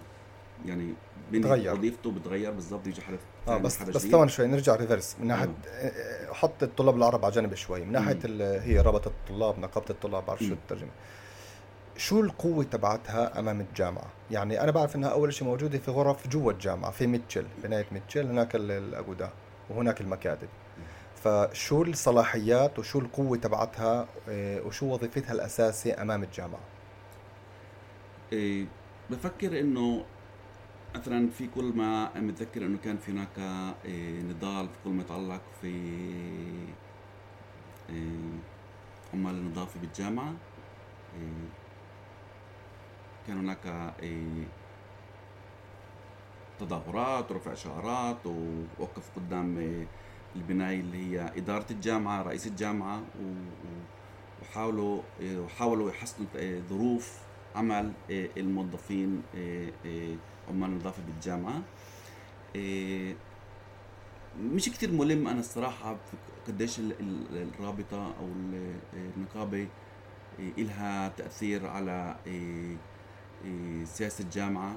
يعني بتغير. وظيفته بتغير بالضبط يجي حدا آه بس بس. ثواني شوي نرجع ريفرس من ناحية آه. آه، حط الطلاب العرب على جنب شوي من ناحية هي رابطة الطلاب نقابة الطلاب بعرف شو. الترجمة شو القوة تبعتها أمام الجامعة؟ يعني أنا بعرف إنها أول شيء موجودة في غرف جوا الجامعة في ميتشل بناية ميتشل هناك ال- الأجودة وهناك المكاتب فشو الصلاحيات وشو القوة تبعتها آه، وشو وظيفتها الأساسية أمام الجامعة؟ إيه، بفكر إنه مثلا في كل ما متذكر إنه كان في هناك إيه، نضال في كل ما يتعلق في إيه، عمال النظافة بالجامعة إيه، كان هناك إيه، تظاهرات ورفع شعارات ووقف قدام إيه، البناية اللي هي إدارة الجامعة رئيس الجامعة وحاولوا إيه، وحاولوا يحسنوا ظروف عمل الموظفين عمال النظافة بالجامعة. مش كتير ملم أنا الصراحة قديش ال- ال- الرابطة أو ال- النقابة إلها تأثير على إيه، سياسة الجامعة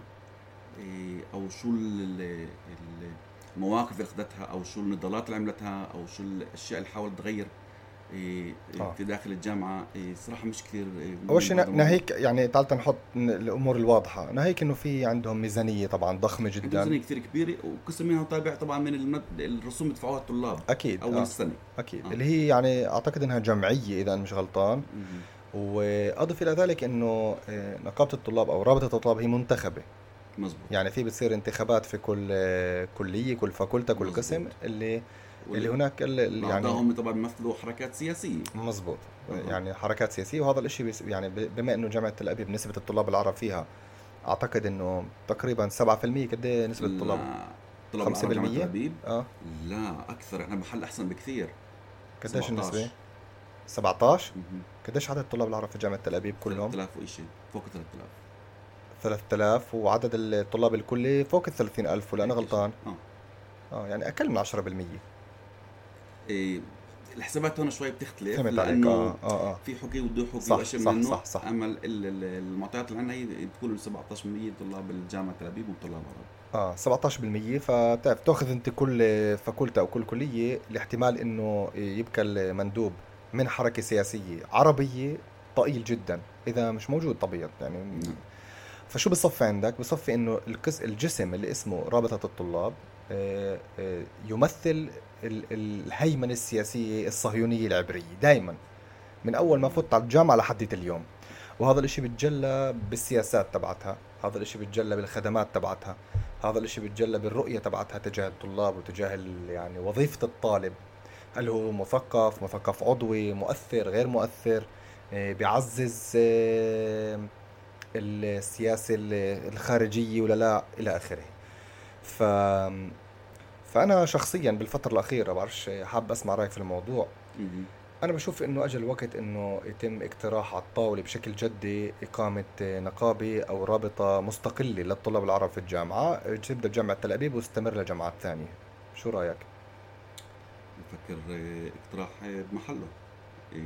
إيه، أو شو ال- ال- المواقف اللي أخذتها أو شو النضالات اللي عملتها أو شو الأشياء اللي حاولت تغير إيه، آه. في داخل الجامعة إيه، صراحة مش كثير أول شيء نا- ناهيك يعني تعال نحط الأمور الواضحة ناهيك إنه في عندهم ميزانية طبعا ضخمة جدا ميزانية كثير كبيرة وقسم منها طابع طبعا من المد... الرسوم اللي الطلاب أكيد أول آه. السنة أكيد آه. اللي هي يعني أعتقد إنها جمعية إذا مش غلطان مهم. وأضف إلى ذلك إنه آه، نقابة الطلاب أو رابطة الطلاب هي منتخبة. مزبوط يعني في بتصير انتخابات في كل آه، كلية كل فاكولتا كل مزبوط. قسم اللي اللي هناك ال- ال- يعني أعضائهم طبعا بيمثلوا حركات سياسية. مزبوط. يعني حركات سياسية وهذا الشيء يعني بما إنه جامعة تل أبيب نسبة الطلاب العرب فيها أعتقد إنه تقريبا 7% قد إيه نسبة الطلاب؟ لا، طلاب 5% العرب جامعة تل أبيب؟ آه. لا أكثر. إحنا محل أحسن بكثير. قديش 17. النسبة 17 مهم. قديش عدد الطلاب العرب في جامعة تل أبيب كلهم 3000 وإشي فوق 3000 3000 وعدد الطلاب الكلي فوق ال 30000 ولا أنا غلطان. آه. آه يعني أقل من 10% إيه الحسابات هون شوي بتختلف لأنه آه آه آه. في حكي وبده حكي صح، وأشياء صح، من النوع صح، صح. أما ال- ال- المعطيات اللي عندنا هي بتكون 17% طلاب الجامعة تل أبيب وطلاب عرب. آه 17% فتعرف تاخذ أنت كل فاكولتة أو كل كلية الاحتمال إنه يبقى المندوب من حركة سياسية عربية ضئيل جدا إذا مش موجود طبيعي يعني نعم. فشو بصفي عندك؟ بصفي إنه الجسم اللي اسمه رابطة الطلاب آه، آه، يمثل ال- الهيمنة السياسية الصهيونية العبرية دائما من أول ما فت على الجامعة لحد اليوم. وهذا الإشي بتجلى بالسياسات تبعتها هذا الإشي بتجلى بالخدمات تبعتها هذا الإشي بتجلى بالرؤية تبعتها تجاه الطلاب وتجاه يعني وظيفة الطالب. هل هو مثقف مثقف عضوي مؤثر غير مؤثر؟ آه، بيعزز آه، السياسة ال- الخارجية ولا لا إلى آخره. ف فأنا شخصيا بالفترة الأخيرة بعرفش حاب أسمع رأيك في الموضوع. أنا بشوف إنه أجى الوقت إنه يتم اقتراح على الطاولة بشكل جدي إقامة نقابة أو رابطة مستقلة للطلاب العرب في الجامعة. تبدأ بجامعة تل أبيب وتستمر لجامعات ثانية. شو رأيك؟ بفكر آه، اقتراح آه، بمحله. إيه،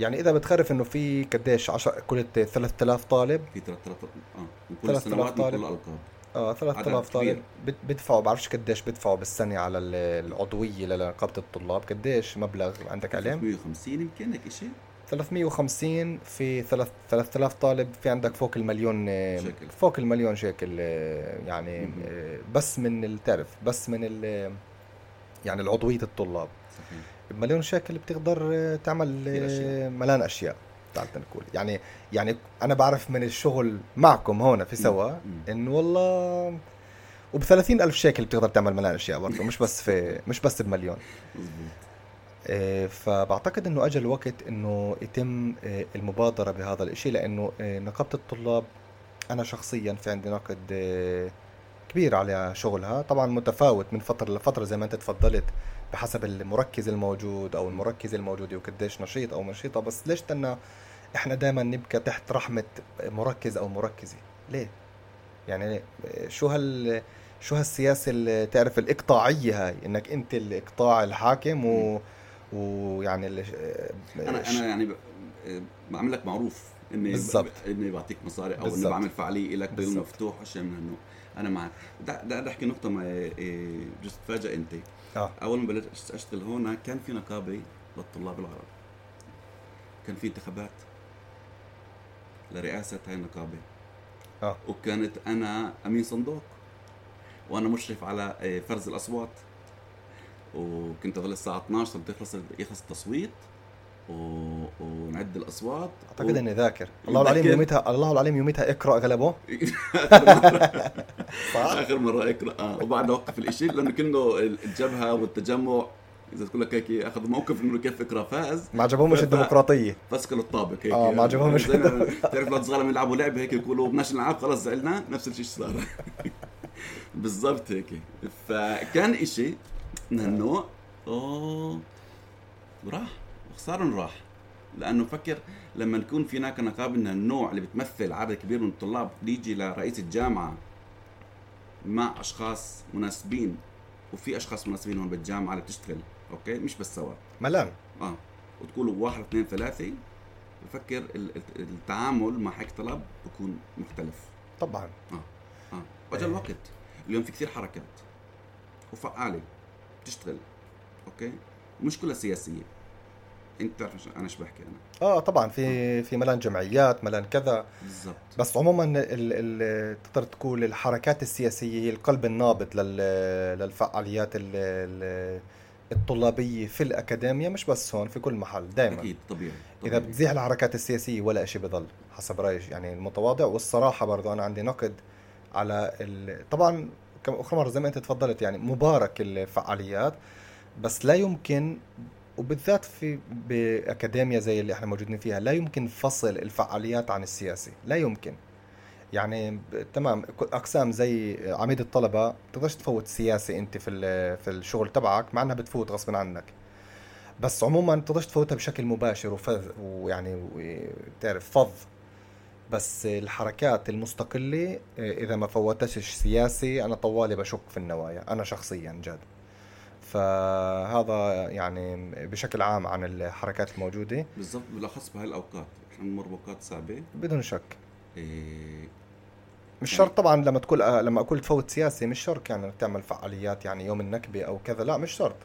يعني إذا بتخرف إنه في قديش عشر كل 3000 طالب؟ في 3000 آه من كل 3000 السنوات من طالب. كل الالقاب آه 3000 عدد طالب. بدفعوا بعرفش قديش بدفعوا بالسنة على ال- العضوية لنقابة الطلاب. قديش مبلغ عندك علم 350 يمكن هيك شيء 350 في ثلاث- 3000 طالب. في عندك فوق المليون آه، شكل. فوق المليون شيكل يعني بس من التعرف بس من ال يعني العضوية الطلاب. صحيح. بمليون شيكل بتقدر آه، تعمل. آه، ملان أشياء تعال نقول. يعني يعني أنا بعرف من الشغل معكم هون في سوا. إنه والله وب 30 ألف شيكل بتقدر تعمل ملان أشياء برضه مش بس في مش بس بمليون آه، فبعتقد إنه اجى الوقت إنه يتم المبادرة بهذا الإشي لإنه نقابة الطلاب أنا شخصيا في عندي نقد كبير على شغلها. طبعا متفاوت من فترة لفترة زي ما أنت تفضلت بحسب المركز الموجود أو المركز الموجود وقديش نشيط أو نشيطه بس ليش تنا إحنا دائما نبقى تحت رحمة مركز أو مركزة؟ ليه؟ يعني شو هال شو هالسياسة اللي تعرف الإقطاعية هاي؟ إنك أنت الإقطاع الحاكم و ويعني اللي أنا أنا يعني بعمل لك معروف إني بالزبط. إني بعطيك مصاري أو إني بعمل فعالية لك بالمفتوح اشياء من إنه أنا معك. بدي أحكي نقطة ما بجوز تتفاجئ أنت. آه. أول ما بلشت أشتغل هون كان في نقابة للطلاب العرب. كان في انتخابات لرئاسة هاي النقابة. آه. وكانت أنا أمين صندوق وأنا مشرف على آه، فرز الأصوات. وكنت اظل الساعة 12 تخلص يخلص التصويت. و... ونعد الأصوات أعتقد و... إني ذاكر. الله العليم يوميتها الله العليم يوميتها اقرأ غلبه. صح؟ آخر مرة اقرأ. آه وبعد أوقف الإشي لأنه كنه الجبهة والتجمع إذا تقول لك هيك أخذ موقف انه كيف فكره فاز. ما عجبهمش الديمقراطية. فسكلوا الطابق هيك آه ما عجبهمش تعرف لو صغار يلعبوا لعبة هيك يقولوا بدناش نلعب خلص زعلنا نفس الشيء صار. بالضبط هيك. فكان إشي من هالنوع أوه وراح وخسارا راح. لأنه فكر لما نكون في هناك نقابه من النوع اللي بتمثل عدد كبير من الطلاب يجي لرئيس الجامعة مع أشخاص مناسبين وفي أشخاص مناسبين هون بالجامعة اللي بتشتغل أوكي؟ مش بس سوا. ملان. آه. وتقولوا واحد اثنين ثلاثة بفكر التعامل مع هيك طلب بكون مختلف. طبعا. آه. آه. واجا الوقت اليوم في كثير حركات. وفعالة. بتشتغل. أوكي؟ مش كلها سياسية. انت بتعرف أنا إيش بحكي أنا؟ آه طبعا في في ملان جمعيات ملان كذا. بالضبط. بس عموما تقدر تقول الحركات السياسية هي القلب النابض للفعاليات الطلابية في الأكاديمية مش بس هون في كل محل دائما أكيد طبيعي, طبيعي. إذا بتزيح الحركات السياسية ولا شيء بضل حسب رأيي يعني المتواضع. والصراحة برضو أنا عندي نقد على ال... طبعا اخر مرة زي ما أنت تفضلت يعني مبارك الفعاليات بس لا يمكن وبالذات في باكاديميا زي اللي إحنا موجودين فيها لا يمكن فصل الفعاليات عن السياسي لا يمكن. يعني تمام أقسام زي عميد الطلبة بتقدرش تفوت سياسي أنت في في الشغل تبعك مع إنها بتفوت غصب عنك. بس عموما بتقدرش تفوتها بشكل مباشر وفذ ويعني بتعرف فظ. بس الحركات المستقلة إذا ما فوتتش سياسي أنا طوالي بشك في النوايا أنا شخصيا جد. فهذا يعني بشكل عام عن الحركات الموجودة. بالضبط بالأخص بهاي الأوقات إحنا بنمر بأوقات صعبة. بدون شك. إيه. مش يعني شرط طبعا لما تقول لما أقول تفوت سياسي مش شرط يعني تعمل فعاليات يعني يوم النكبة أو كذا لا مش شرط.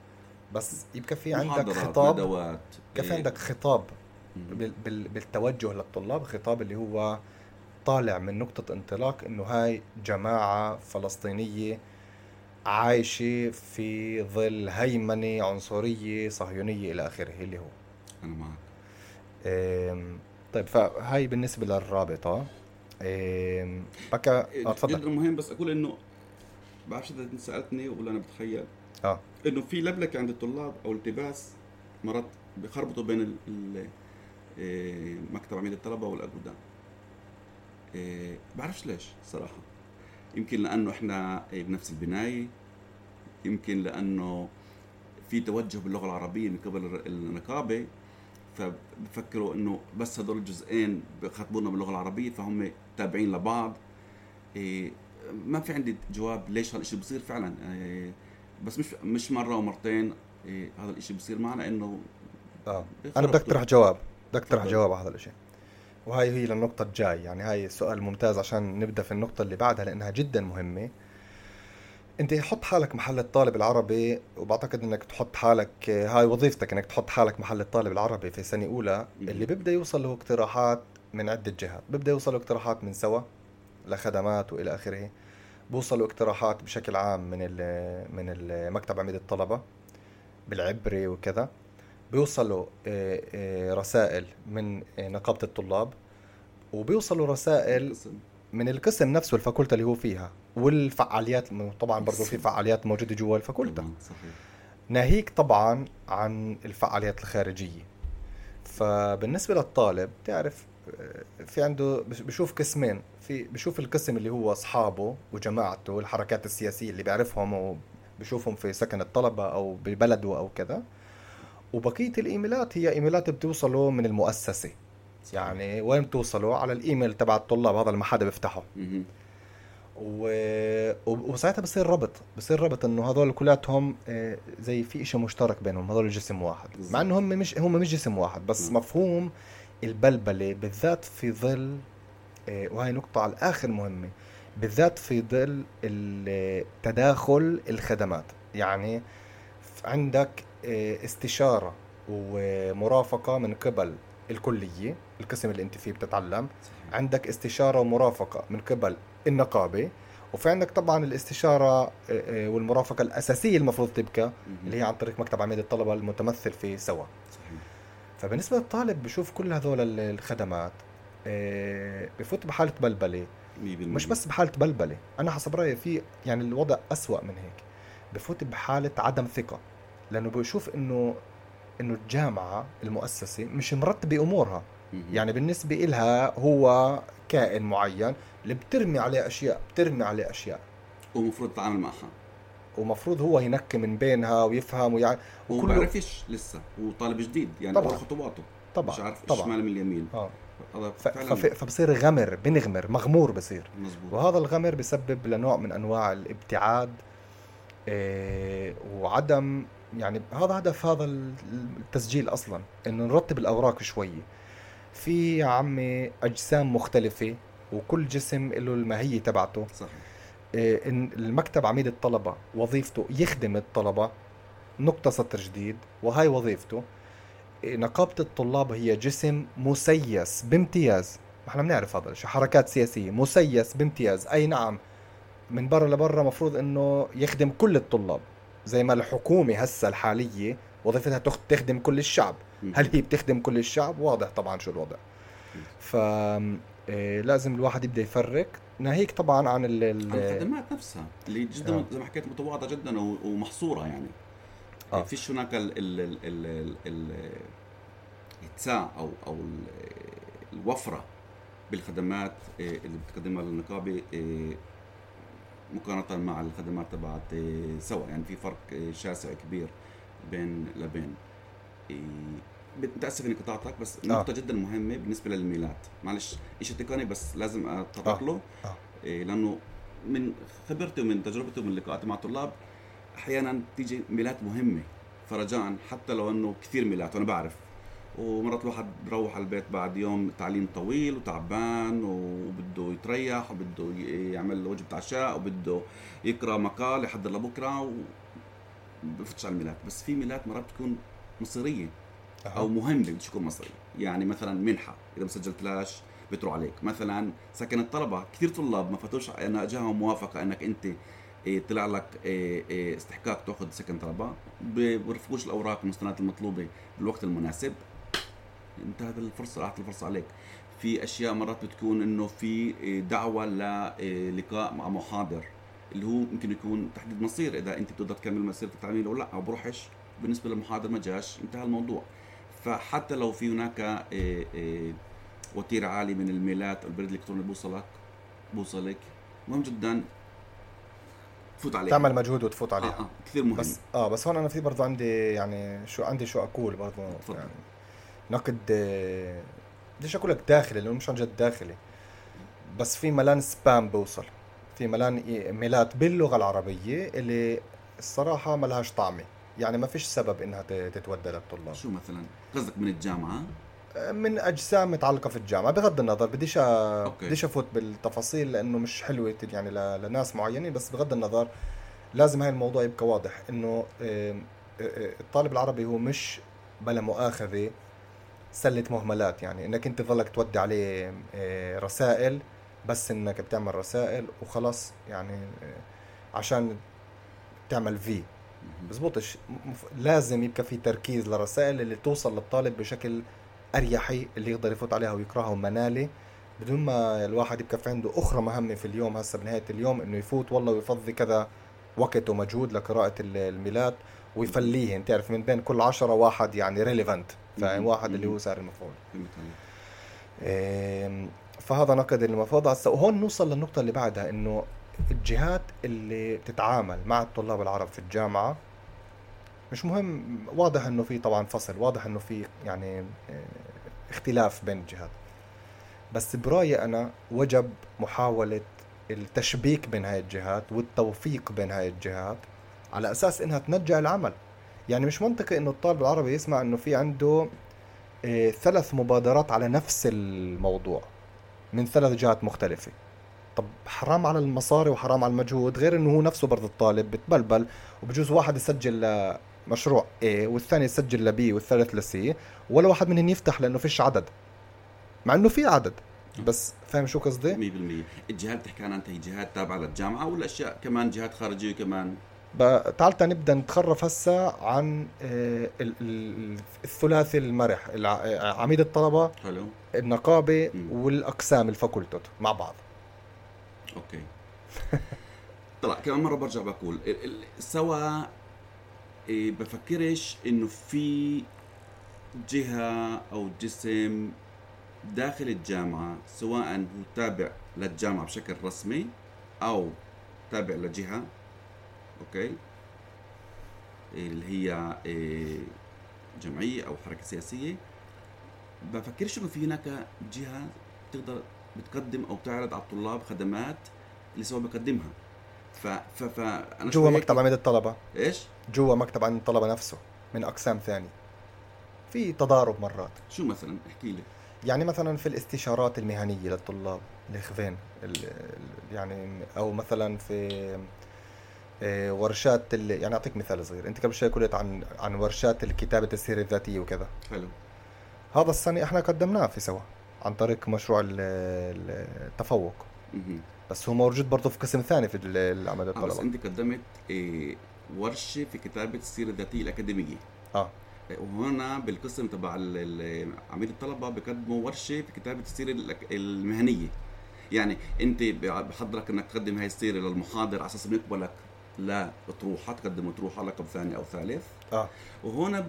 بس يبقى في عندك خطاب يبقى في عندك خطاب بالتوجه للطلاب خطاب اللي هو طالع من نقطة انطلاق إنه هاي جماعة فلسطينية عايشة في ظل هيمنة عنصرية صهيونية إلى آخره اللي هو. أنا معك. طيب فهاي بالنسبة للرابطة. بكى آه تفضل. جدا مهم بس أقول إنه بعرفش إذا أنت سألتني ولا أنا بتخيل. آه. إنه في لبلكة عند الطلاب أو التباس مرات بخربطوا بين إيه، مكتب عميد الطلبة والاقدام إيه، بعرفش ليش صراحة. يمكن لأنه إحنا بنفس البناية يمكن لأنه في توجه باللغة العربية من قبل النقابه فبفكروا إنه بس هدول الجزئين بخاطبونا باللغة العربية فهم تابعين لبعض. إيه ما في عندي جواب ليش هالشيء بصير فعلا. إيه بس مش مش مرة ومرتين إيه هذا الشيء بصير معنا إنه آه أنا بدي أقترح جواب بدك تطرح جواب على هذا الشيء وهاي هي للنقطة الجاي. يعني هاي سؤال ممتاز عشان نبدأ في النقطة اللي بعدها لأنها جدا مهمة. أنت حط حالك محل الطالب العربي وبعتقد إنك تحط حالك هاي وظيفتك إنك تحط حالك محل الطالب العربي في سنة أولى. اللي بيبدأ يوصل له اقتراحات من عدة جهات. بيبدأ يوصل له اقتراحات من سوا لخدمات وإلى آخره. بوصلوا اقتراحات بشكل عام من من مكتب عميد الطلبة بالعبري وكذا. بيوصلوا آه، آه، رسائل من آه، نقابة الطلاب وبيوصلوا رسائل من القسم نفسه ال פקולטה اللي هو فيها والفعاليات طبعا برضه في فعاليات موجودة جوا ال פקולטה. صحيح. ناهيك طبعا عن الفعاليات الخارجية. فبالنسبة للطالب تعرف آه، في عنده بشوف قسمين. في بشوف القسم اللي هو أصحابه وجماعته الحركات السياسية اللي بيعرفهم وبشوفهم في سكن الطلبة أو ببلده أو كذا. وبقية الإيميلات هي إيميلات بتوصله من المؤسسة. يعني وين بتوصلوا؟ على الإيميل تبع الطلاب هذا اللي ما حدا بيفتحه. و... وساعتها بصير ربط. بصير ربط إنه هذول كلياتهم آه، زي في شيء مشترك بينهم هذول جسم واحد. مع إنه هم مش هم مش جسم واحد بس م. مفهوم البلبلة بالذات في ظل آه، وهي نقطة على الآخر مهمة. بالذات في ظل تداخل الخدمات. يعني عندك استشارة ومرافقة من قبل الكلية القسم اللي انت فيه بتتعلم. صحيح. عندك استشارة ومرافقة من قبل النقابة. وفي عندك طبعا الاستشارة آه، آه، والمرافقة الأساسية المفروض تبقى اللي هي عن طريق مكتب عميد الطلبة المتمثل في سوا. صحيح. فبالنسبة للطالب بشوف كل هذول الخدمات آه، بفوت بحالة بلبلة. مش بس بحالة بلبلة أنا حسب رأيي في يعني الوضع أسوأ من هيك. بفوت بحالة عدم ثقة. لأنه بشوف إنه إنه الجامعة المؤسسة مش مرتبة أمورها. يعني بالنسبة إلها هو كائن معين اللي بترمي عليه أشياء بترمي عليه أشياء. ومفروض تتعامل معها. ومفروض هو ينقي من بينها ويفهم ويعني وما بعرفش لسه هو طالب جديد يعني طبعا. خطواته. طبعا مش عارف طبعا. شمال من اليمين. آه. فبصير غمر بنغمر مغمور بصير. مزبوط. وهذا الغمر بسبب لنوع من أنواع الابتعاد إيه وعدم يعني هذا هدف هذا التسجيل أصلا إنه نرتب الأوراق شوية في يا عمي أجسام مختلفة وكل جسم له الماهيه تبعته. صحيح. إيه إن المكتب عميد الطلبة وظيفته يخدم الطلبة نقطة سطر جديد وهاي وظيفته. إيه نقابة الطلاب هي جسم مسيس بامتياز. إحنا بنعرف هذا الشيء حركات سياسية مسيس بامتياز. أي نعم من برا لبرا مفروض إنه يخدم كل الطلاب. زي ما الحكومة هسه الحالية وظيفتها تخدم كل الشعب. هل هي بتخدم كل الشعب؟ واضح طبعا شو الوضع. ف إيه، لازم الواحد يبدأ يفرق. ناهيك طبعا عن الخدمات نفسها اللي جدا آه. زي ما حكيت متواضعة جدا ومحصورة يعني. آه. فيش هناك ال ال ال ال الاتساع أو أو الوفرة بالخدمات إيه، اللي بتقدمها النقابه إيه، مقارنة مع الخدمات تبعت إيه، سوا يعني في فرق إيه، شاسع كبير بين لبين إيه، متأسف إني قطعتك بس آه. نقطة جدا مهمة بالنسبة للميلات معلش شيء تقني بس لازم اتطرق له آه. آه. لأنه من خبرتي ومن تجربتي ومن لقاءاتي مع الطلاب أحيانا تيجي ميلات مهمة فرجاء حتى لو إنه كثير ميلات وأنا بعرف ومرات الواحد بروح على البيت بعد يوم تعليم طويل وتعبان وبده يتريح وبده يعمل وجبة عشاء وبده يقرأ مقال يحضر لبكرة و بفتش على الميلاد. بس في ميلاد مرات بتكون مصيرية أو مهمة بدش تكون مصريه يعني مثلا منحة إذا ما سجلتلاش بيطروا عليك. مثلا سكن الطلبة كثير طلاب ما فاتوش أنا اجاهم موافقة إنك أنت إيه، طلع لك إيه، إيه، استحقاق تأخذ سكن طلبة. بيرفقوش الأوراق والمستندات المطلوبة بالوقت المناسب. انتهت الفرصة راحت الفرصة عليك. في أشياء مرات بتكون إنه في دعوة للقاء مع محاضر اللي هو ممكن يكون تحديد مصير. إذا أنت بتقدر تكمل مسيره التعليم أو لا أو بروحش بالنسبة للمحاضر ما جاش انتهى الموضوع. فحتى لو في هناك وتيره عالي من الميلات أو البريد الإلكتروني بوصلك بوصلك مهم جدا تفوت عليها. تعمل مجهود وتفوت عليها. آه, آه كثير مهم. بس آه بس هون أنا في برضه عندي يعني شو عندي شو أقول برضه يعني. نقد بديش أقول لك داخلي؟ لأنه مش عن جد داخلي. بس في ملان سبام بوصل. في ملان ايميلات باللغة العربية اللي الصراحة ما لهاش طعمة. يعني ما فيش سبب إنها تتودى للطلاب. شو مثلا؟ قصدك من الجامعة؟ من أجسام متعلقة في الجامعة. بغض النظر بديش بديش أفوت بالتفاصيل لأنه مش حلوة يعني لناس معينين. بس بغض النظر لازم هاي الموضوع يبقى واضح إنه الطالب العربي هو مش بلا مؤاخذة سلة مهملات يعني إنك أنت تظلك تودي عليه آه، رسائل بس إنك بتعمل رسائل وخلاص يعني آه، عشان تعمل في بزبطش لازم يبقى في تركيز للرسائل اللي توصل للطالب بشكل اريحي اللي يقدر يفوت عليها ويقراها ومنالي بدون ما الواحد يبقى في عنده أخرى مهمة في اليوم هسه بنهاية اليوم إنه يفوت والله ويفضي كذا وقت ومجهود لقراءة الميلاد. ويفليهن تعرف من بين كل عشرة واحد يعني relevant فاهم. واحد اللي. هو ساري المفعول فهذا نقد المفروض. هسه وهون نوصل للنقطة اللي بعدها إنه الجهات اللي بتتعامل مع الطلاب العرب في الجامعة مش مهم واضح إنه في طبعا فصل واضح إنه في يعني إيه، اختلاف بين الجهات. بس برأيي أنا وجب محاولة التشبيك بين هاي الجهات والتوفيق بين هاي الجهات على أساس إنها تنجح العمل. يعني مش منطقي إنه الطالب العربي يسمع إنه في عنده إيه، ثلاث مبادرات على نفس الموضوع من ثلاث جهات مختلفة. طب حرام على المصاري وحرام على المجهود غير إنه هو نفسه برضه الطالب بتبلبل وبجوز واحد يسجل مشروع A والثاني يسجل ل B والثالث ل C ولا واحد منهم يفتح لأنه فيش عدد. مع إنه في عدد. بس فاهم شو قصدي؟ 100% الجهات بتحكي عنها انت هي جهات تابعة للجامعة ولا اشياء كمان جهات خارجية كمان. تعال نبدا نتخرف هسا عن آه، ال- ال- الثلاثي المرح عميد الطلبة حلو النقابة مم. والأقسام الفاكولتات مع بعض. Okay. طلع كمان مرة برجع بقول سوا إيه، بفكرش إنه في جهة أو جسم داخل الجامعة سواء هو تابع للجامعة بشكل رسمي أو تابع لجهة أوكي؟ اللي هي إيه، جمعية أو حركة سياسية. بفكرش إنه في هناك جهة تقدر بتقدم أو تعرض على الطلاب خدمات اللي سوا بقدمها ف ف ف أنا جوا مكتب عميد الطلبة. إيش؟ جوا مكتب عميد الطلبة نفسه من أقسام ثانية. في تضارب مرات. شو مثلا؟ احكي لي. يعني مثلا في الاستشارات المهنية للطلاب الاخفين ال- ال- يعني أو مثلا في آه، ورشات ال- يعني أعطيك مثال صغير. أنت قبل شوي قلت عن عن ورشات الكتابة السيره الذاتية وكذا. حلو. هذا السنة إحنا قدمناه في سوا عن طريق مشروع ال- ال- التفوق. بس هو موجود برضه في قسم ثاني في ال- العمل بس الطلبة. أنت قدمت إيه ورشة في كتابة السيره الذاتيه الأكاديمية. آه. وهنا بالقسم تبع عميد الطلبة بقدموا ورشة في كتابة السيره المهنية. يعني أنت بحضرك إنك تقدم هاي السيره للمحاضر على أساس إنه يقبلك. لا اطروحه تقدم اطروحه لقب ثاني أو ثالث. آه. وهنا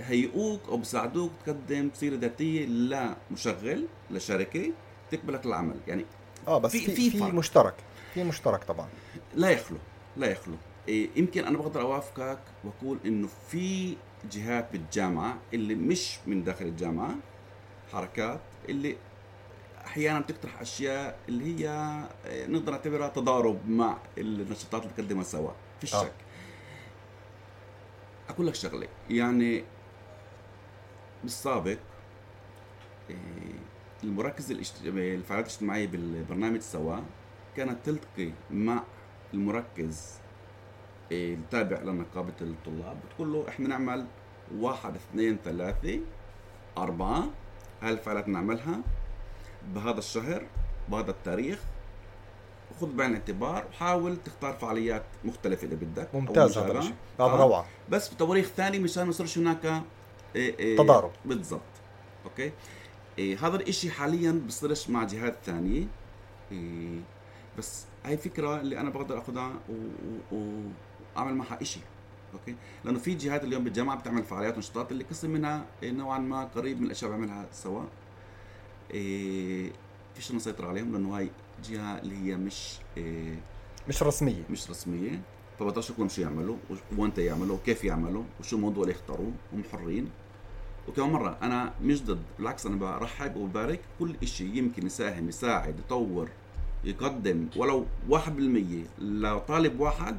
بهيئوك أو بيساعدوك تقدم سيرة ذاتية لمشغل لشركه تقبلك العمل يعني آه بس في- في في. مشترك في مشترك طبعا. لا يخلو لا يخلو. إيه يمكن أنا بقدر أوافقك وأقول إنه في جهات بالجامعة اللي مش من داخل الجامعة حركات اللي أحيانا بتقترح أشياء اللي هي إيه، نقدر نعتبرها تضارب مع النشاطات اللي تقدمها سوا. في آه. شك أقول لك شغلة. يعني بالسابق المركز الاجت- الفعاليات الاجتماعية بالبرنامج سوا كانت تلتقي مع المركز إيه، التابع لنقابة الطلاب. بتقول له إحنا نعمل واحد اثنين ثلاثة أربعة. هاي الفعاليات نعملها. بهذا الشهر بهذا التاريخ. وخذ بعين الاعتبار وحاول تختار فعاليات مختلفة إذا بدك. ممتاز هذا. الشيء. هذا. روعة. بس بتواريخ ثانية مشان ما يصيرش هناك إيه إيه تضارب. بالضبط. أوكي؟ إيه هذا الإشي حاليا بصيرش مع جهات ثانية. إيه بس هاي فكرة اللي أنا بقدر أخذها وأعمل معها إشي. أوكي؟ لأنه في جهات اليوم بالجامعة بتعمل فعاليات ونشاطات اللي قسم منها إيه، نوعا ما قريب من الأشياء اللي بعملها سوا. فيش نسيطر عليهم لأنه هاي جهة اللي هي مش إيه مش رسمية. مش رسمية. فبقدرش أقول لهم شو يعملوا وانت يعملوا؟ وكيف يعملوا؟ وشو الموضوع اللي يختاروه؟ هم حرين. وكمان مرة أنا مش ضد بالعكس أنا برحب وببارك كل إشي يمكن يساهم يساعد يطور يقدم. ولو واحد بالمية لطالب واحد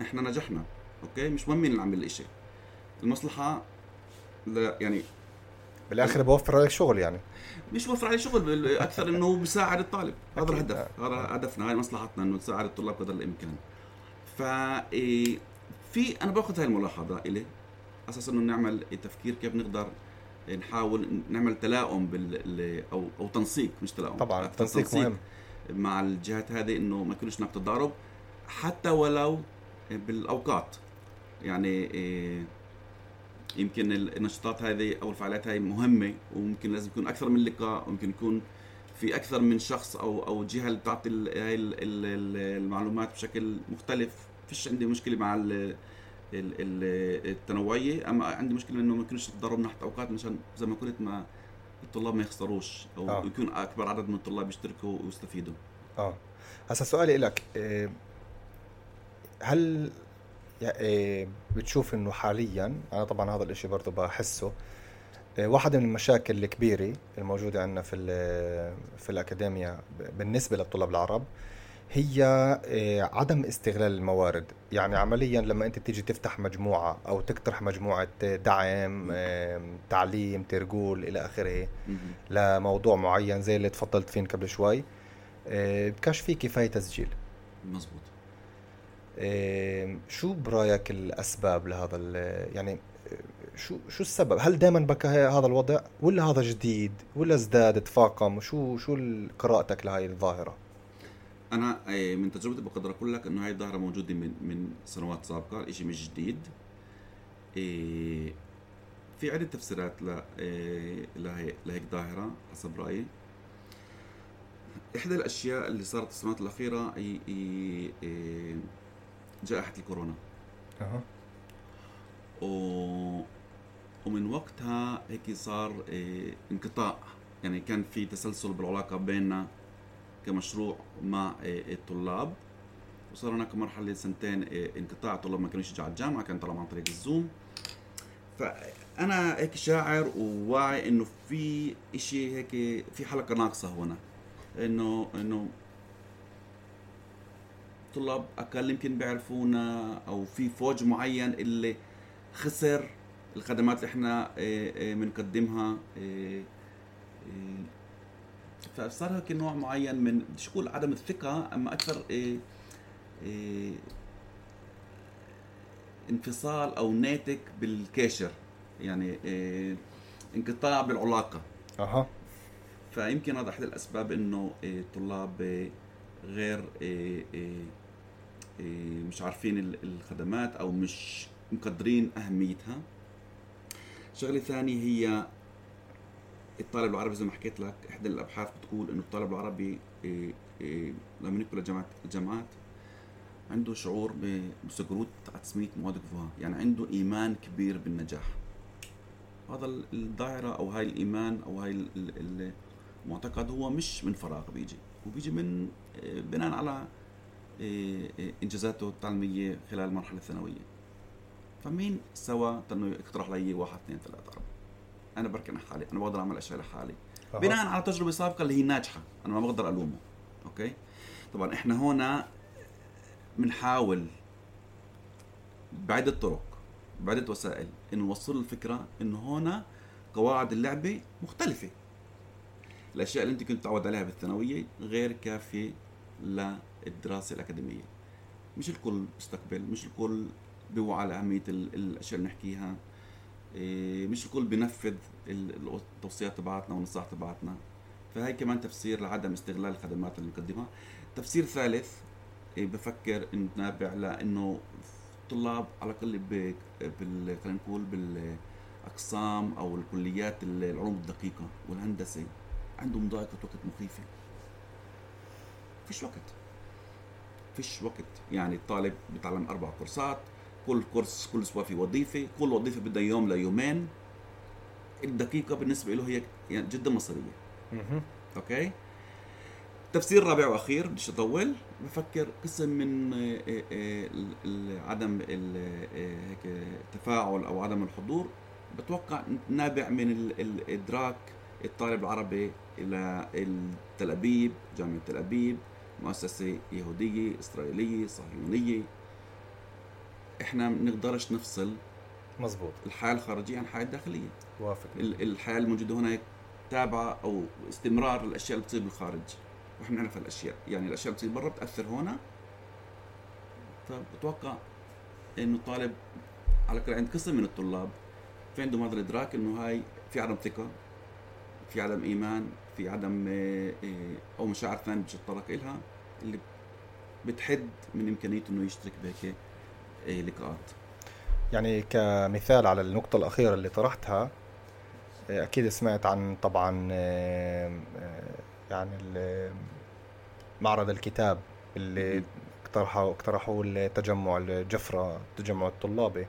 إحنا نجحنا. أوكي؟ مش مهم مين اللي عمل الإشي. المصلحة لا يعني بالآخر بوفر عليك شغل يعني. مش وفر عليه شغل أكثر إنه بيساعد الطالب. هذا. الهدف. هذا هدفنا هاي مصلحتنا إنه نساعد الطلاب قدر الإمكان. ف في أنا باخذ هاي الملاحظة إلي أساس إنه نعمل تفكير كيف نقدر نحاول نعمل تلاؤم بال ال- أو أو تنسيق مش تلاؤم طبعا التنسيق مهم. مع الجهات هذه إنه ما يكونش هناك تضارب حتى ولو بالأوقات. يعني يمكن النشاطات هذه أو الفعاليات هذه مهمة وممكن لازم يكون أكثر من لقاء وممكن يكون في أكثر من شخص أو أو جهة اللي بتعطي هاي ال- ال- ال- المعلومات بشكل مختلف. فيش عندي مشكلة مع ال- التنوعية. أما عندي مشكلة إنه ما يكونش من ناحيه أوقات مشان زي ما قلت ما الطلاب ما يخسروش أو آه. يكون أكبر عدد من الطلاب يشتركوا ويستفيدوا. آه. هسا سؤالي لك إيه، هل بتشوف إنه حاليا أنا طبعا هذا الإشي برضه بحسه إيه، واحدة من المشاكل الكبيرة الموجودة عندنا في في الأكاديمية بالنسبة للطلاب العرب هي عدم استغلال الموارد. يعني عمليا لما أنت تيجي تفتح مجموعة أو تقترح مجموعة دعم تعليم ترجول إلى آخره لموضوع معين زي اللي تفضلت فيه قبل شوي بكاش في كفاية تسجيل. مزبوط شو برأيك الأسباب لهذا يعني شو شو السبب؟ هل دائما بكى هذا الوضع ولا هذا جديد ولا ازداد تفاقم؟ شو شو قراءتك لهي الظاهرة؟ أنا آه، من تجربتي بقدر أقول لك إنه هاي الظاهرة موجودة من من سنوات سابقة الشيء مش جديد آه، في عدة تفسيرات لهيك ظاهرة حسب رأيي إحدى الأشياء اللي صارت السنوات الأخيرة هي جائحه الكورونا. أها. و... ومن وقتها هيك صار انقطاع. يعني كان في تسلسل بالعلاقة بيننا كمشروع مع آه، الطلاب. وصار هناك مرحلة سنتين آه، انقطاع. الطلاب ما كانوش يجوا على الجامعة كان طلب عن طريق الزوم. فأنا هيك شاعر وواعي إنه في إشي هيك في حلقة ناقصة هنا إنه إنه طلاب أقل يمكن بيعرفونا أو في فوج معين اللي خسر الخدمات اللي إحنا بنقدمها آه، فصار هيك نوع معين من بديش أقول عدم الثقة أما أكثر إيه إيه انفصال أو ناتج بالكاشر يعني إيه انقطاع بالعلاقة. أها. فيمكن هذا أحد الأسباب إنه الطلاب إيه غير إيه إيه إيه مش عارفين الخدمات أو مش مقدرين أهميتها. شغلة ثانية هي الطالب العربي زي ما حكيت لك إحدى الأبحاث بتقول إنه الطالب العربي إيه إيه لما ندخل الجامعات الجامعات عنده شعور بسكروت على تسمية مواد كفوها يعني عنده إيمان كبير بالنجاح. هذا الدائرة أو هاي الإيمان أو هاي المعتقد هو مش من فراغ بيجي. هو بيجي من إيه، بناء على إيه، إيه، إنجازاته التعليمية خلال المرحلة الثانوية. فمين سوى انه يقترح لي واحد اثنين ثلاثة أربعة. أنا بركن حالي أنا بقدر أعمل أشياء لحالي. بناء على تجربة سابقة اللي هي ناجحة أنا ما بقدر ألومه أوكي؟ طبعا إحنا هنا بنحاول بعدة طرق بعدة وسائل إنه نوصل الفكرة إنه هنا قواعد اللعبة مختلفة. الأشياء اللي أنت كنت تعود عليها بالثانوية غير كافية للدراسة الأكاديمية. مش الكل بيستقبل مش الكل بيوعى على أهمية الأشياء اللي نحكيها. إيه، مش الكل بينفذ التوصيات تبعتنا والنصائح تبعتنا. فهي كمان تفسير لعدم استغلال الخدمات اللي بنقدمها. تفسير ثالث إيه، بفكر انه نابع لأنه الطلاب على الأقل بال خلينا نقول بالأقسام أو الكليات العلوم الدقيقة والهندسة. عندهم ضائقة وقت مخيفة. فيش وقت. فيش وقت. يعني الطالب بيتعلم أربع كورسات كل كورس كل أسبوع في وظيفة كل وظيفة بدها يوم ليومين. الدقيقة بالنسبة له هي يعني جدا مصريه أوكي؟ تفسير رابع وأخير بديش أطول. بفكر قسم من آه، آه، عدم هيك التفاعل أو عدم الحضور. بتوقع نابع من الادراك الطالب العربي إلى تل أبيب جامعة تل أبيب. مؤسسة يهودية إسرائيلية صهيونية. إحنا ما بنقدرش نفصل مزبوط. الحياة الخارجية عن الحياة الداخلية. وافق. الحياة الموجودة هنا تابعة أو استمرار للأشياء اللي بتصير بالخارج. وإحنا نعرف الاشياء يعني الأشياء اللي بتصير برا بتأثر هنا. فبتوقع إنه الطالب على كل عند قسم من الطلاب في عندهم هذا الإدراك إنه هاي في عدم ثقة في عدم إيمان في عدم آه، آه، أو مشاعر ثانية بدش يتطرق لها اللي بتحد من إمكانيته إنه يشترك بهيك لقاءات. يعني كمثال على النقطة الأخيرة اللي طرحتها أكيد سمعت عن طبعا يعني معرض الكتاب اللي اقترحوا اقترحوا التجمع الجفرة التجمع الطلابي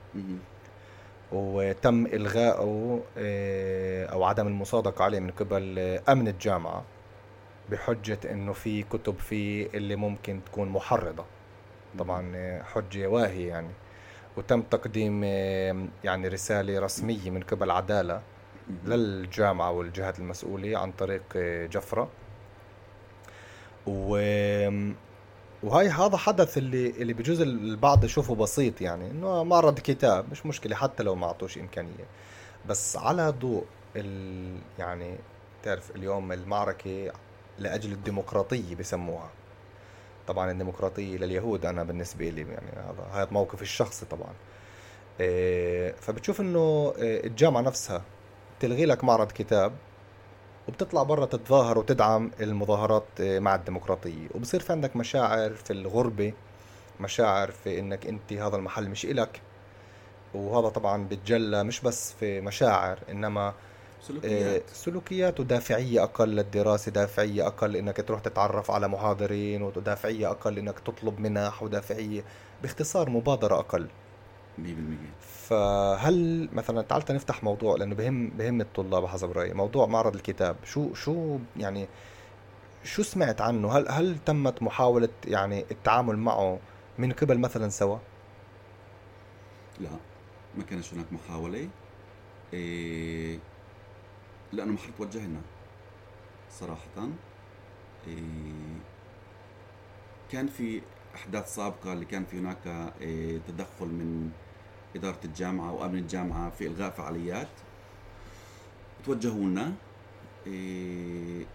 وتم إلغائه آه، أو عدم المصادقة عليه من قبل أمن الجامعة بحجة إنه في كتب فيه اللي ممكن تكون محرضة. طبعا آه، حجة واهية يعني. وتم تقديم آه، يعني رسالة رسمية من قبل عدالة للجامعة والجهات المسؤولة عن طريق جفرة. و وهي هذا حدث اللي اللي بجوز البعض يشوفه بسيط يعني إنه معرض كتاب مش مشكلة حتى لو ما أعطوش إمكانية. بس على ضوء ال يعني تعرف اليوم المعركة لأجل الديمقراطية بسموها. طبعا الديمقراطية لليهود أنا بالنسبة لي يعني هذا هذا موقف الشخصي طبعا. إيه فبتشوف إنه إيه، الجامعة نفسها تلغي لك معرض كتاب وبتطلع برا تتظاهر وتدعم المظاهرات آه، مع الديمقراطية. وبصير في عندك مشاعر في الغربة مشاعر في إنك أنت هذا المحل مش إلك. وهذا طبعا بتجلى مش بس في مشاعر إنما سلوكيات آه، سلوكيات. ودافعية أقل للدراسة دافعية أقل إنك تروح تتعرف على محاضرين ودافعية أقل إنك تطلب منح ودافعية باختصار مبادرة أقل. 100% فهل مثلا تعال نفتح موضوع لأنه بهم بهم الطلاب حسب رأيي موضوع معرض الكتاب شو شو يعني شو سمعت عنه؟ هل هل تمت محاولة يعني التعامل معه من قبل مثلا سوا؟ لا ما كانش هناك محاولة. إيه لأنه ما حد توجه صراحة. إيه كان في أحداث سابقة اللي كان في هناك إيه تدخل من إدارة الجامعة وأمن الجامعة في إلغاء فعاليات. توجهوا لنا إيه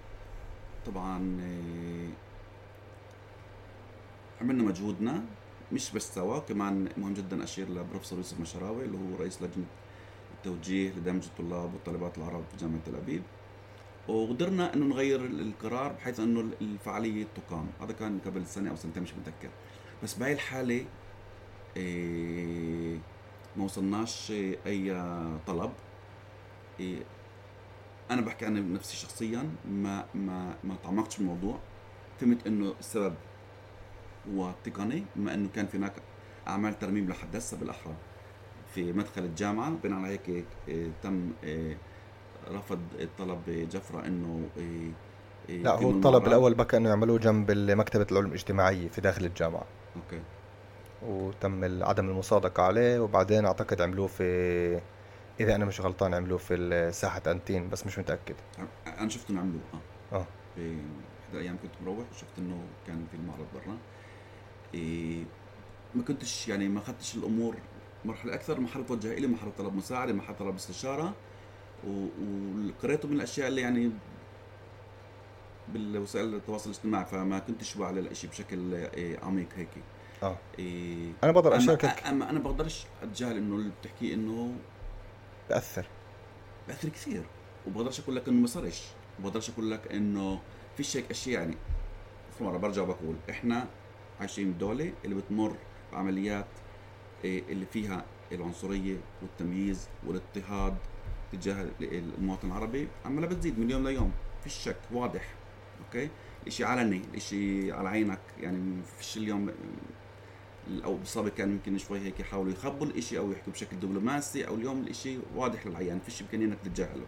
طبعا إيه عملنا مجهودنا مش بس سوا كمان مهم جدا أشير لبروفيسور يوسف مشراوي اللي هو رئيس لجنة التوجيه لدمج الطلاب والطالبات العرب في جامعة تل أبيب. وقدرنا إنه نغير القرار بحيث إنه الفعالية تقام. هذا كان قبل سنة أو سنتين مش متذكر بس بهاي الحالة إيه ما وصلناش أي طلب. أنا بحكي عن نفسي شخصيا ما ما ما تعمقتش في الموضوع فهمت إنه السبب هو تقني بما إنه كان في هناك أعمال ترميم لحد هسه بالأحرى. في مدخل الجامعة بناء على هيك تم رفض الطلب جفرة إنه لا هو الطلب الأول بكى إنه يعملوه جنب مكتبه العلوم الاجتماعية في داخل الجامعة. أوكي. وتم عدم المصادقة عليه وبعدين أعتقد عملوه في إذا أنا مش غلطان عملوه في ساحة انتين بس مش متأكد. أنا شفت إنه عملوه آه. آه. في إحدى الأيام كنت مروح وشفت إنه كان في المعرض برا. إيه ما كنتش يعني ما أخذتش الأمور مرحلة أكثر. مرحلة توجه الي مرحلة طلب مساعدة مرحلة طلب استشارة. وقريته من الأشياء اللي يعني بالوسائل التواصل الاجتماعي فما كنتش على الاشي بشكل إيه، عميق هيك. آه. إيه. أنا بقدر اشاركك أما أنا بقدرش أتجاهل إنه اللي بتحكيه إنه بأثر. بأثر كثير. وبقدرش أقول لك إنه ما صارش. بقدرش أقول لك إنه فيش هيك أشياء يعني مرة برجع بقول إحنا عايشين بدولة اللي بتمر بعمليات إيه اللي فيها العنصرية والتمييز والاضطهاد تجاه المواطن العربي عمالة بتزيد من يوم ليوم. فيش شك واضح. أوكي؟ الإشي علني الإشي على عينك يعني فيش اليوم أو بالسابق كان يمكن شوي هيك يحاولوا يخبوا الإشي أو يحكوا بشكل دبلوماسي أو اليوم الإشي واضح للعيان فيش إمكانية إنك تتجاهله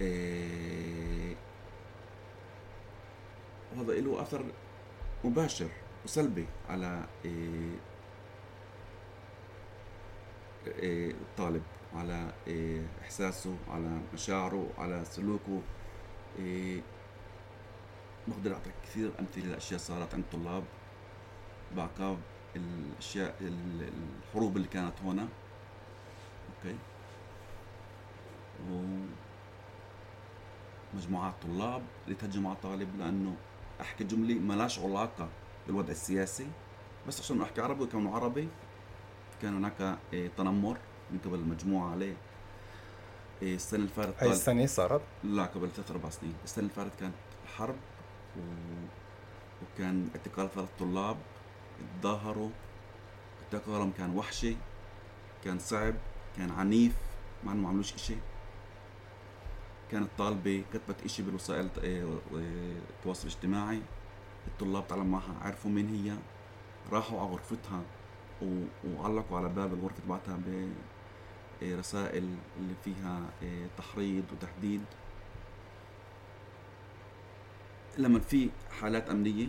إيه وهذا له أثر مباشر وسلبي على إيه إيه الطالب على إيه إحساسه على مشاعره على سلوكه. إيه بقدر أعطيك كثير أمثلة لأشياء صارت عند بعقاب الأشياء الحروب اللي كانت هنا. أوكي. ومجموعات طلاب اللي تهجم على طالب لأنه أحكي جملة ملاش علاقة بالوضع السياسي. بس عشان أحكي عربي وكونه عربي كان هناك إيه، تنمر من قبل المجموعه عليه. إيه، السنة اللي فاتت هاي السنة صارت؟ لا قبل ثلاث أربع سنين. السنة اللي فاتت كانت حرب و... وكان اعتقال ثلاث طلاب. تظاهروا اعتقالهم كان وحشي كان صعب كان عنيف مع إنه ما عملوش إشي. كانت طالبة كتبت إشي بالوسائل التواصل الاجتماعي. الطلاب تعلم معها عرفوا مين هي. راحوا على غرفتها. وعلقوا على باب الغرفة تبعتها برسائل اللي فيها آه، تحريض وتهديد لما في حالات أمنية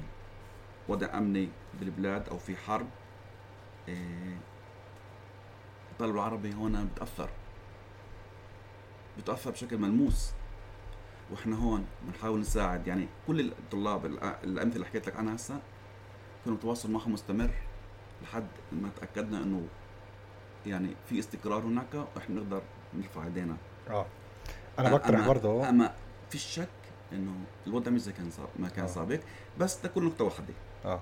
وضع أمني بالبلاد أو في حرب آه، الطالب العربي هون بتأثر بتأثر بشكل ملموس. وإحنا هون بنحاول نساعد. يعني كل الطلاب الأمثلة اللي حكيت لك عنها هسه كانوا تواصل معهم مستمر لحد ما تأكدنا إنه يعني في استقرار هناك وإحنا نقدر نرفع إيدينا. آه. أنا بقترح برضه. أما في شك إنه الوضع مش زي كان ما كان آه. سابق بس تكون نقطة واحدة. آه.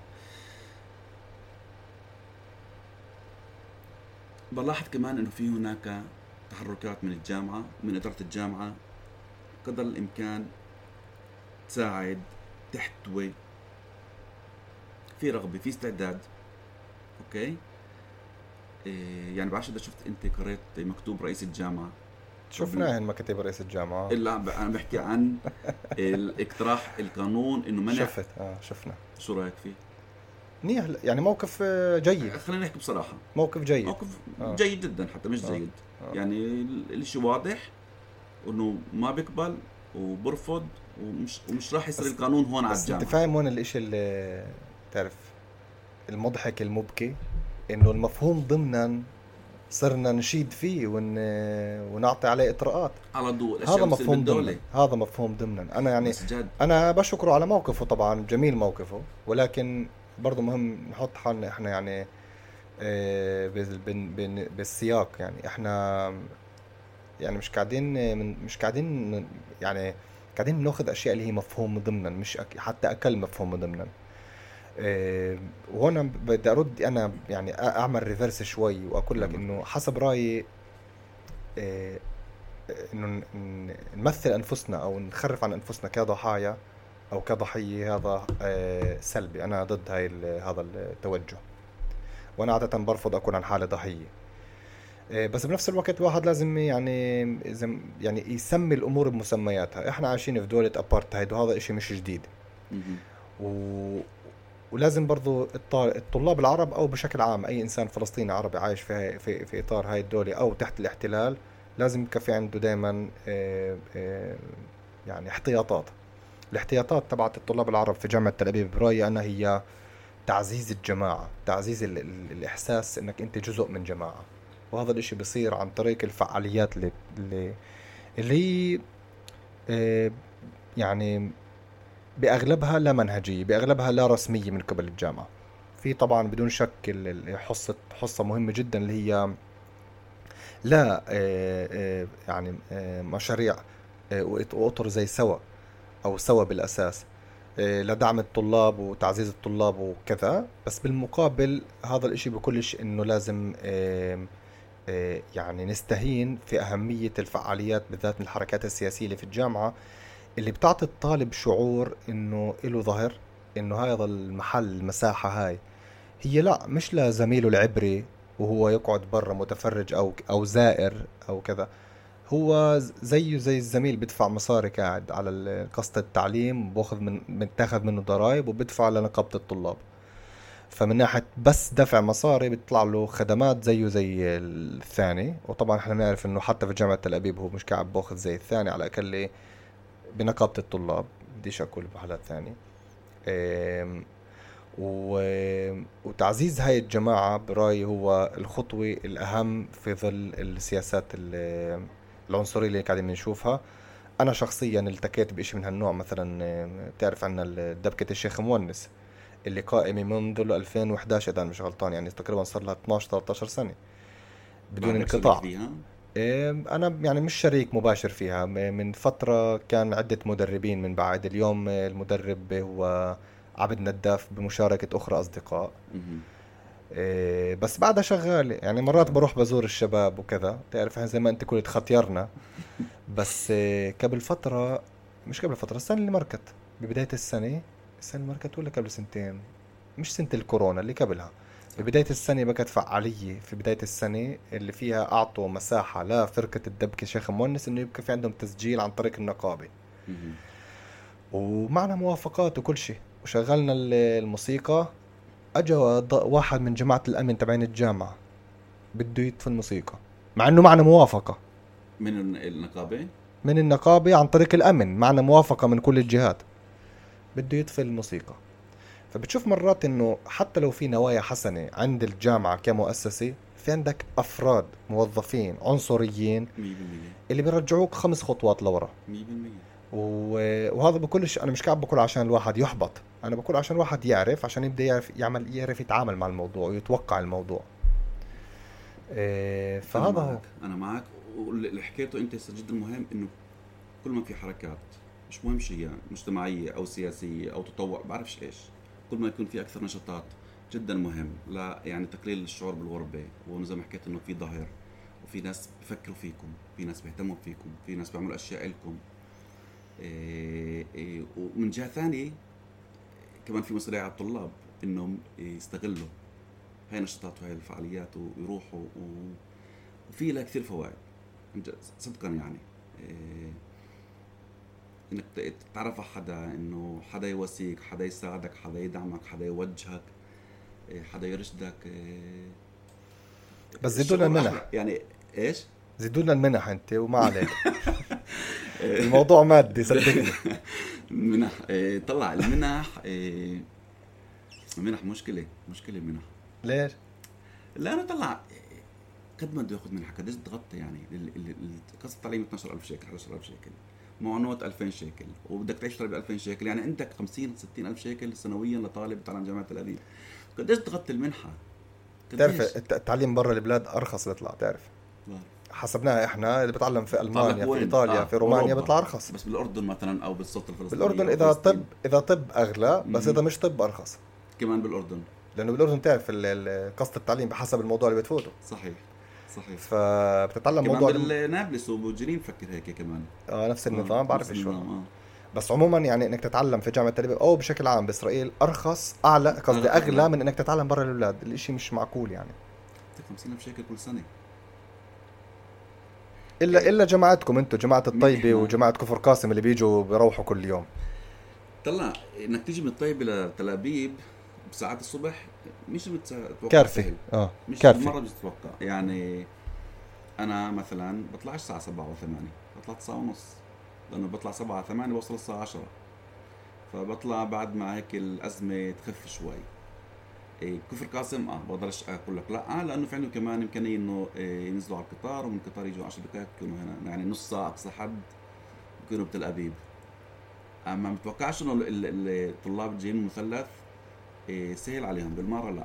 بلاحظ كمان إنه في هناك تحركات من الجامعة ومن إدارة الجامعة قدر الإمكان تساعد تحتوي. في رغبة في استعداد. أوكي؟ إيه يعني بعرفش إذا شفت أنت قريت مكتوب رئيس الجامعة. شفناه مكاتب رئيس الجامعة إلا أنا بحكي عن الاقتراح القانون إنه منع شفت آه شفنا شو رأيك فيه؟ منيح يعني موقف آه، جيد خلينا نحكي بصراحة موقف جيد موقف آه. جيد جدا حتى مش آه. جيد آه. يعني الشيء واضح إنه ما بيقبل وبرفض ومش ومش راح يصير القانون هون على الجامعة أنت فاهم وين الإشي اللي تعرف المضحك المبكي إنه المفهوم ضمنا صرنا نشيد فيه ون... ونعطي عليه إطراءات. على ضوء هذا مفهوم ضمنا هذا مفهوم ضمنا. أنا يعني أنا بشكره على موقفه طبعا جميل موقفه ولكن برضه مهم نحط حالنا إحنا يعني آه، بالسياق يعني. إحنا يعني مش قاعدين مش قاعدين يعني قاعدين ناخذ أشياء اللي هي مفهوم ضمنا مش حتى أقل مفهوم ضمنا. آه، وهنا بدي أرد أنا يعني أعمل ريفرس شوي وأقول لك إنه حسب رأيي آه، إنه نمثل أنفسنا أو نخرف عن أنفسنا كضحايا أو كضحيه هذا آه، سلبي. أنا ضد هاي هذا التوجه. وأنا عادة برفض أكون عن حالي ضحية. بس بنفس الوقت الواحد لازم يعني يعني يسمي الأمور بمسمياتها. إحنا عايشين في دولة ابارتهايد وهذا إشي مش جديد. و... ولازم برضو الطلاب العرب أو بشكل عام أي إنسان فلسطيني عربي عايش في في, في إطار هاي الدولة أو تحت الاحتلال لازم يكفي عنده دائما آه، آه، يعني احتياطات. الاحتياطات تبعت الطلاب العرب في جامعة تل أبيب برأيي أنا هي تعزيز الجماعة تعزيز ال ال الإحساس إنك أنت جزء من جماعة. وهذا الإشي بصير عن طريق الفعاليات اللي اللي اللي آه، يعني بأغلبها لا منهجية بأغلبها لا رسمية من قبل الجامعة. في طبعا بدون شك حصه حصة مهمة جدا اللي هي لا آه، آه، يعني آه، مشاريع وأطر زي سوا أو سوا بالأساس. لدعم الطلاب وتعزيز الطلاب وكذا بس بالمقابل هذا الإشي بكلش إنه لازم يعني نستهين في أهمية الفعاليات بالذات من الحركات السياسية اللي في الجامعة. اللي بتعطي الطالب شعور إنه له ظهر إنه هذا المحل المساحة هاي. هي لا مش لزميله العبري وهو يقعد برا متفرج أو أو زائر أو كذا. هو زيه زي الزميل بدفع مصاري قاعد على قسط التعليم بأخذ من متاخذ منه ضرائب وبدفع لنقابة الطلاب. فمن ناحية بس دفع مصاري بيطلع له خدمات زيه زي الثاني. وطبعا إحنا بنعرف إنه حتى في جامعة تل أبيب هو مش قاعد بأخذ زي الثاني على الأقل بنقابة الطلاب بديش أقول بحالات ثانية و... وتعزيز هاي الجماعة برأيي هو الخطوة الأهم في ظل السياسات العنصرية اللي قاعدين بنشوفها أنا شخصيا التقيت بإشي من هالنوع مثلا بتعرف عنا دبكة الشيخ مونس اللي قائمة منذ 2011 إذا مش غلطان يعني تقريبا صار لها 12 13 سنة بدون انقطاع. أنا يعني مش شريك مباشر فيها. من فترة كان عدة مدربين من بعد. اليوم المدرب هو عبد نداف بمشاركة أخرى أصدقاء. إيه، بس بعدها شغال. يعني مرات بروح بزور الشباب وكذا. تعرف زي ما أنت كنت ختيرنا بس إيه، قبل فترة مش قبل فترة السنة اللي مركت ببداية السنة السنة اللي مركت ولا قبل سنتين؟ مش سنة الكورونا اللي قبلها. ببداية السنة بقت فعالية. في بداية السنة اللي فيها أعطوا مساحة لفرقة الدبكة شيخ مونس إنه يبقى في عندهم تسجيل عن طريق النقابة. ومعنا موافقات وكل شيء. وشغلنا ال- الموسيقى. اجى واحد من جماعة الأمن تبعين الجامعة. بده يطفي الموسيقى مع إنه معنا موافقة. من الن- النقابة؟ من النقابة عن طريق الأمن. معنا موافقة من كل الجهات. بده يطفي الموسيقى فبتشوف مرات إنه حتى لو في نوايا حسنة عند الجامعة كمؤسسة في عندك أفراد موظفين عنصريين 100% اللي بيرجعوك خمس خطوات لورا. 100% و- وهذا بكلش أنا مش قاعد بقول عشان الواحد يحبط. أنا بقول عشان الواحد يعرف عشان يبدأ يعرف يعمل يعرف يتعامل مع الموضوع ويتوقع الموضوع. إيه فهذا هو. معك أنا معك. واللي حكيته أنت هسه جدا مهم إنه كل ما في حركات مش مهم شيء يعني مجتمعية أو سياسية أو تطوع بعرفش إيش. كل ما يكون في أكثر نشاطات جدا مهم. لا يعني تقليل الشعور بالغربة وزي ما حكيت إنه في ظهر وفي ناس بفكروا فيكم في ناس بيهتموا فيكم في ناس بيعملوا أشياء لكم إيه إيه ومن جهة ثانية كمان في مسؤولية على الطلاب إنهم يستغلوا هاي النشاطات وهي الفعاليات ويروحوا. وفي لها كثير فوائد. صدقا يعني. إيه إنك تتعرف على حدا إنه حدا يواسيك حدا يساعدك حدا يدعمك حدا يوجهك إيه حدا يرشدك إيه. بس الشعور المنح. يعني إيش؟ زيدوا لنا المنح أنت وما عليك. الموضوع مادي صدقني. المنح إيه طلع. المنح إيه المنح مشكلة مشكلة المنح ليش؟ لا أنا طلع قد ما بده ياخذ منحة قديش تغطي يعني؟ قسط التعليم 12000 شيكل 11000 شيكل معونات 2000 شيكل وبدك تعيش ب 2000 شيكل يعني عندك 50 60000 شيكل سنويا لطالب بتعلم جامعة تل أبيب قديش تغطي المنحة؟ بتعرف الت- التعليم برا البلاد أرخص بيطلع تعرف. حسبناها إحنا اللي بيتعلم في ألمانيا في؟ إيطاليا آه، في رومانيا. بيطلع أرخص بس بالأردن مثلا أو بالسلطه الفلسطينيه بالأردن إذا فلسطين. طب إذا طب أغلى بس. إذا مش طب أرخص كمان بالأردن لأنه بالأردن تعرف قسط التعليم بحسب الموضوع اللي بتفوته صحيح صحيح فبتتعلم موضوع بالنابلس وبجنين بفكر هيك كمان آه نفس آه، النظام بعرف إيش هو النظام، آه. بس عموما يعني إنك تتعلم في جامعة تل أبيب أو بشكل عام بإسرائيل أرخص أعلى قصدي أغلى. اغلى من إنك تتعلم برا البلاد الإشي مش معقول يعني 50000 شيكل كل سنة الا إلا جماعتكم أنتم جماعة الطيبة؟ وجماعة كفر قاسم اللي بيجوا بيروحوا كل يوم طلع إنك تيجي من الطيب لتل أبيب بساعات الصبح مش متوقع كارثة. آه مش كارثة. مرة مش تتوقع يعني أنا مثلا بطلعش الساعة 7 و 8 بطلع ساعه ونص. لأنه بطلع 7 8 بوصل الساعة 10 فبطلع بعد ما هيك الأزمة تخف شوي. إيه كفر قاسم آه بقدرش أقول لك لا. لأنه في عندهم كمان إمكانية إنه إيه ينزلوا على القطار ومن القطار يجوا 10 دقائق يكونوا هنا يعني نص ساعة اقصى حد يكونوا بتل أبيب. أما متوقعش إنه ال- ال- الطلاب المثلث إيه سهل عليهم بالمرة؟ لا.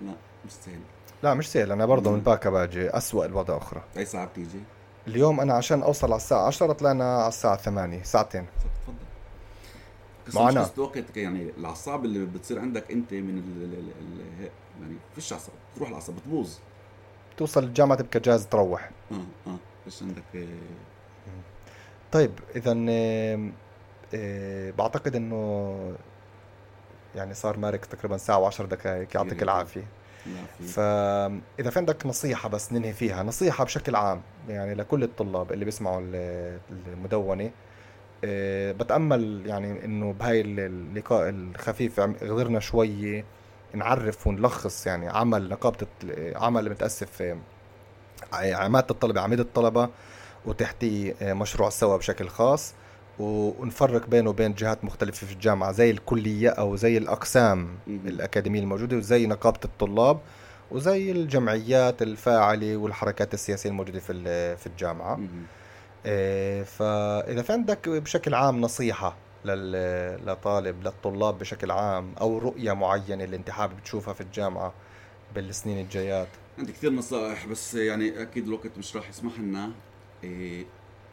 لا مش سهل. لا مش سهل. أنا برضه. من باكا باجي أسوأ الوضع أخرى. أي ساعة بتيجي؟ اليوم أنا عشان أوصل على الساعة 10 طلعنا على الساعة 8 ساعتين. تفضل. معنا. وقت يعني الأعصاب اللي بتصير عندك أنت من ال ال ال يعني فيش أعصاب تروح الأعصاب بتبوظ. توصل الجامعة تبقى جاهز تروح. آه آه فيش عندك آه، طيب اذا آه، بعتقد إنه يعني صار مارك تقريبا ساعة و10 دقائق يعطيك. العافية. فاذا في عندك نصيحة بس ننهي فيها نصيحة بشكل عام يعني لكل الطلاب اللي بيسمعوا ال- المدونة آه، بتأمل يعني إنه بهاي اللقاء الخفيف قدرنا شوي نعرف ونلخص يعني عمل نقابة عمل متأسف آه، عماده الطلبة عميد الطلبة وتحتيه آه، مشروع سوا بشكل خاص. ونفرق بينه وبين جهات مختلفة في الجامعة زي الكلية أو زي الأقسام. الأكاديمية الموجودة وزي نقابة الطلاب وزي الجمعيات الفاعلة والحركات السياسية الموجودة في في الجامعة. إيه، فإذا في عندك بشكل عام نصيحة لل- لطالب للطلاب بشكل عام أو رؤية معينة اللي أنت حابب تشوفها في الجامعة بالسنين الجايات عندي كثير نصائح بس يعني أكيد الوقت مش راح يسمح لنا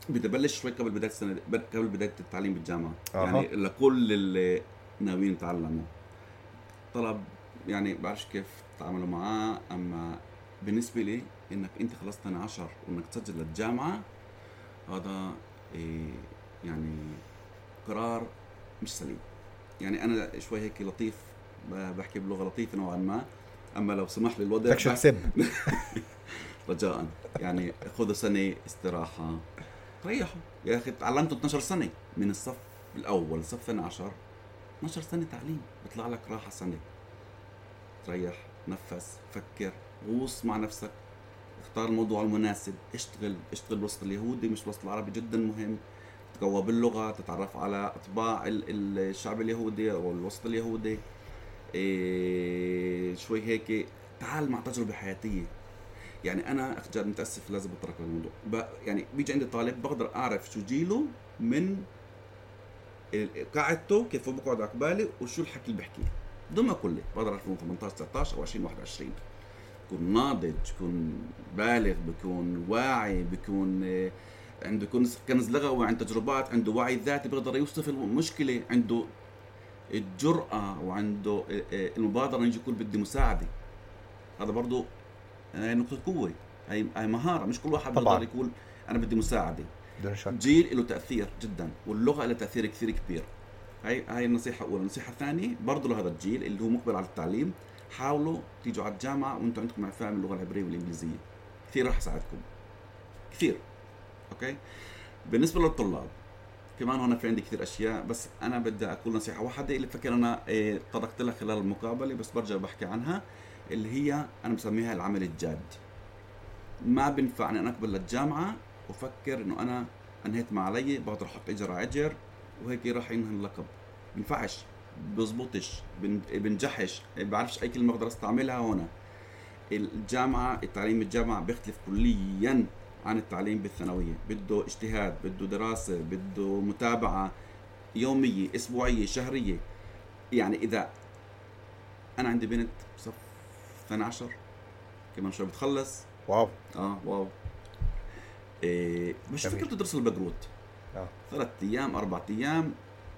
بدي ابلش شوي قبل بداية السنة قبل بداية التعليم بالجامعة. أها. يعني لكل اللي ناويين يتعلموا. طلب يعني بعرفش كيف تتعاملوا معاه أما بالنسبة لي إنك أنت خلصت سنة 10 وإنك تسجل للجامعة هذا إيه يعني قرار مش سليم. يعني أنا شوي هيك لطيف بحكي بلغة لطيفة نوعا ما أما لو سمح لي الوضع بدك شو تسب. رجاء. يعني خذوا سنة استراحة. ريحوا يا أخي تعلمتوا 12 سنة من الصف الأول الصف الثاني عشر. 12 سنة تعليم بيطلع لك راحة سنة. تريح نفس فكر غوص مع نفسك. اختار الموضوع المناسب اشتغل اشتغل بالوسط اليهودي مش بالوسط العربي جدا مهم. تقوى باللغة تتعرف على اطباع الشعب اليهودي أو الوسط اليهودي. إيه شوي هيك تعال مع تجربة حياتية. يعني أنا جد متأسف لازم أترك الموضوع. يعني بيجي عندي طالب بقدر أعرف شو جيله من قاعدته كيف بقعد على قبالي وشو الحكي اللي بحكيه. ما كله. بقدر أعرف 18 19 أو 20 21 بكون ناضج بكون بالغ بكون واعي بكون آه، عنده كنز لغوي عن تجربات عنده وعي ذاتي بيقدر يوصف المشكلة عنده الجرأة وعنده آه، آه، المبادرة إنه يجي يقول بدي مساعدة. هذا برضه هي نقطة قوة. هي هي مهارة. مش كل واحد بيقدر يقول أنا بدي شك. جيل له تأثير جدا واللغة لها تأثير كثير كبير. هاي هاي النصيحة الأولى، النصيحة الثانية برضه لهذا الجيل اللي هو مقبل على التعليم حاولوا تيجوا على الجامعة وأنتم عندكم فهم اللغة العبرية والإنجليزية. كثير راح يساعدكم كثير. أوكي؟ بالنسبة للطلاب كمان هون في عندي كثير أشياء بس أنا بدي أقول نصيحة واحدة اللي فكر أنا إيه طرقت لها خلال المقابلة بس برجع بحكي عنها. اللي هي أنا بسميها العمل الجاد. ما بينفعني أنا أقبل للجامعة وفكر إنه أنا أنهيت ما علي بقدر أحط اجر على اجر وهيك راح ينهي اللقب بينفعش بزبطش بنجحش بعرفش أي كلمة بقدر أستعملها هون. الجامعة التعليم الجامعة بيختلف كليا عن التعليم بالثانوية. بده اجتهاد بده دراسة بده متابعة يومية أسبوعية شهرية. يعني إذا أنا عندي بنت بصف 12 كمان شوي بتخلص. واو. آه واو. إيه مش فكرة تدرس البقروت آه. ثلاث أيام أربع أيام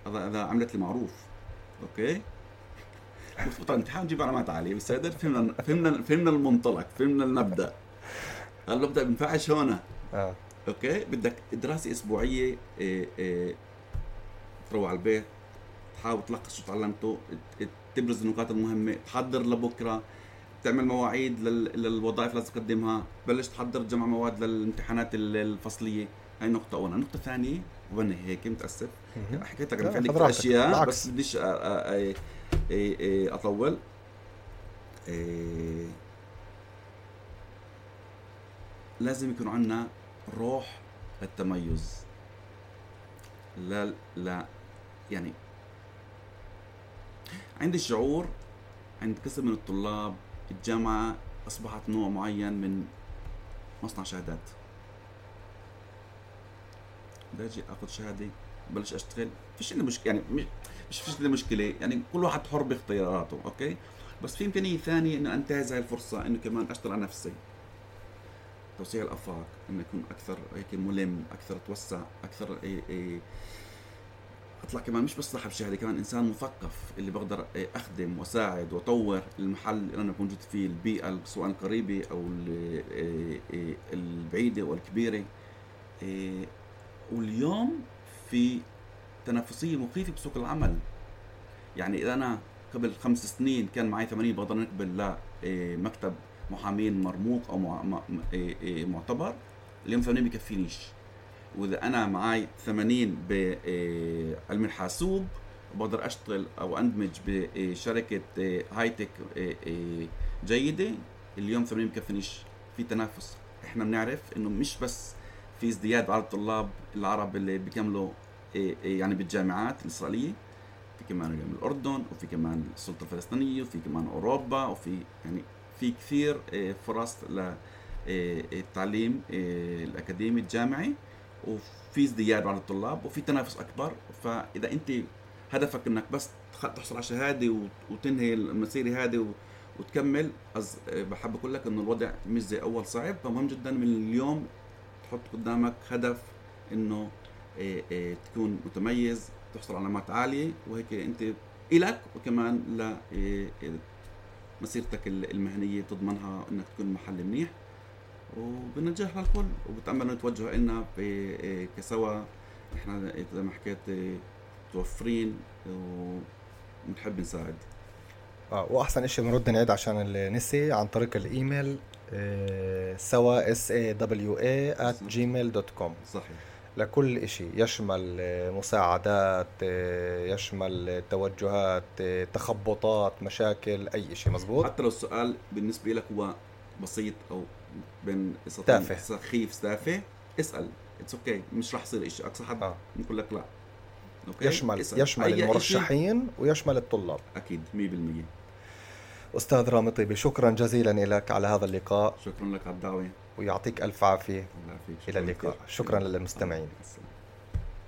هذا إذا عملت لي معروف. Okay؟ طيب امتحان نجيب علامات عالية. בסדר فهمنا فهمنا فهمنا المنطلق فهمنا المبدأ. هلا ببدا بنفعش هون؟ آه. Okay؟ بدك دراسة أسبوعية إيه إيه تروح على البيت تحاول تلخص شو تعلمته تبرز النقاط المهمة تحضر لبكرة. تعمل مواعيد للوظائف اللي لازم تقدمها. بلش تحضر جمع مواد للامتحانات الفصلية. هاي نقطة أولى، النقطة الثانية وأنا هيك متأسف. حكيت لك في عندي أشياء بس بديش أطول. لازم يكون عندنا روح التميز. لا لا يعني عندي شعور عند قسم من الطلاب الجامعة أصبحت نوع معين من مصنع شهادات. باجي آخذ شهادة بلش أشتغل. فيش عندي مشكله يعني مش فيش عندي مشكلة. يعني كل واحد حر باختياراته أوكي؟ بس في إمكانية ثانية إنه أنتهز هاي الفرصة إنه كمان أشتغل على نفسي. توسيع الأفاق إنه يكون أكثر هيك ملم أكثر توسع أكثر إيه إيه أطلع كمان مش بس صاحب شهادة كمان إنسان مثقف اللي بقدر أخدم وأساعد وأطور المحل اللي أنا موجود فيه البيئة سواء القريبة أو إيه، إيه، البعيدة أو الكبيرة. إيه، واليوم في تنافسية مخيفة بسوق العمل. يعني إذا أنا قبل خمس سنين كان معي 80 بقدر نقبل لمكتب محامين مرموق أو معتبر. اليوم 80 بكفينيش. وإذا أنا معي 80 بعلم إيه، الحاسوب بقدر أشتغل أو أندمج بشركه هاي تك جيدة اليوم 80 بكفينيش في تنافس. إحنا بنعرف إنه مش بس في ازدياد بعدد الطلاب العرب اللي بيكملوا يعني بالجامعات الإسرائيلية في كمان اليوم الأردن وفي كمان السلطة الفلسطينية وفي كمان أوروبا وفي يعني في كثير آه، فرص للتعليم آه، الأكاديمي الجامعي. وفي ازدياد بعد الطلاب وفي تنافس أكبر. فإذا أنت هدفك إنك بس تحصل على شهادة وتنهي المسيرة هذه وتكمل أز بحب أقول لك إنه الوضع مش زي أول صعب. فمهم جدا من اليوم تحط قدامك هدف إنه تكون متميز تحصل على علامات عاليه وهيك أنت إلك وكمان ل مسيرتك المهنية تضمنها إنك تكون محل منيح. وبنجاح للكل وبتأمل إنه يتوجهوا لنا في كسوا. إحنا زي ما حكيت متوفرين وبنحب نساعد. آه وأحسن شيء بنرد نعيد عشان اللي نسي عن طريق الإيميل آه، سوا S A W A at gmail dot com صحيح. لكل إشي يشمل مساعدات يشمل توجهات تخبطات مشاكل أي إشي مزبوط؟ حتى لو السؤال بالنسبة لك هو بسيط أو بين تافه. سخيف تافه. اسأل. It's okay okay. مش رح يصير شيء أقصى حد آه. نقول لك لا. Okay يشمل اسأل. يشمل المرشحين ويشمل الطلاب. أكيد. 100% أستاذ رامي طيبي شكرا جزيلا لك على هذا اللقاء. شكرا لك على الدعوه ويعطيك ألف عافية. الله يعافيك. إلى اللقاء. شكرا للمستمعين.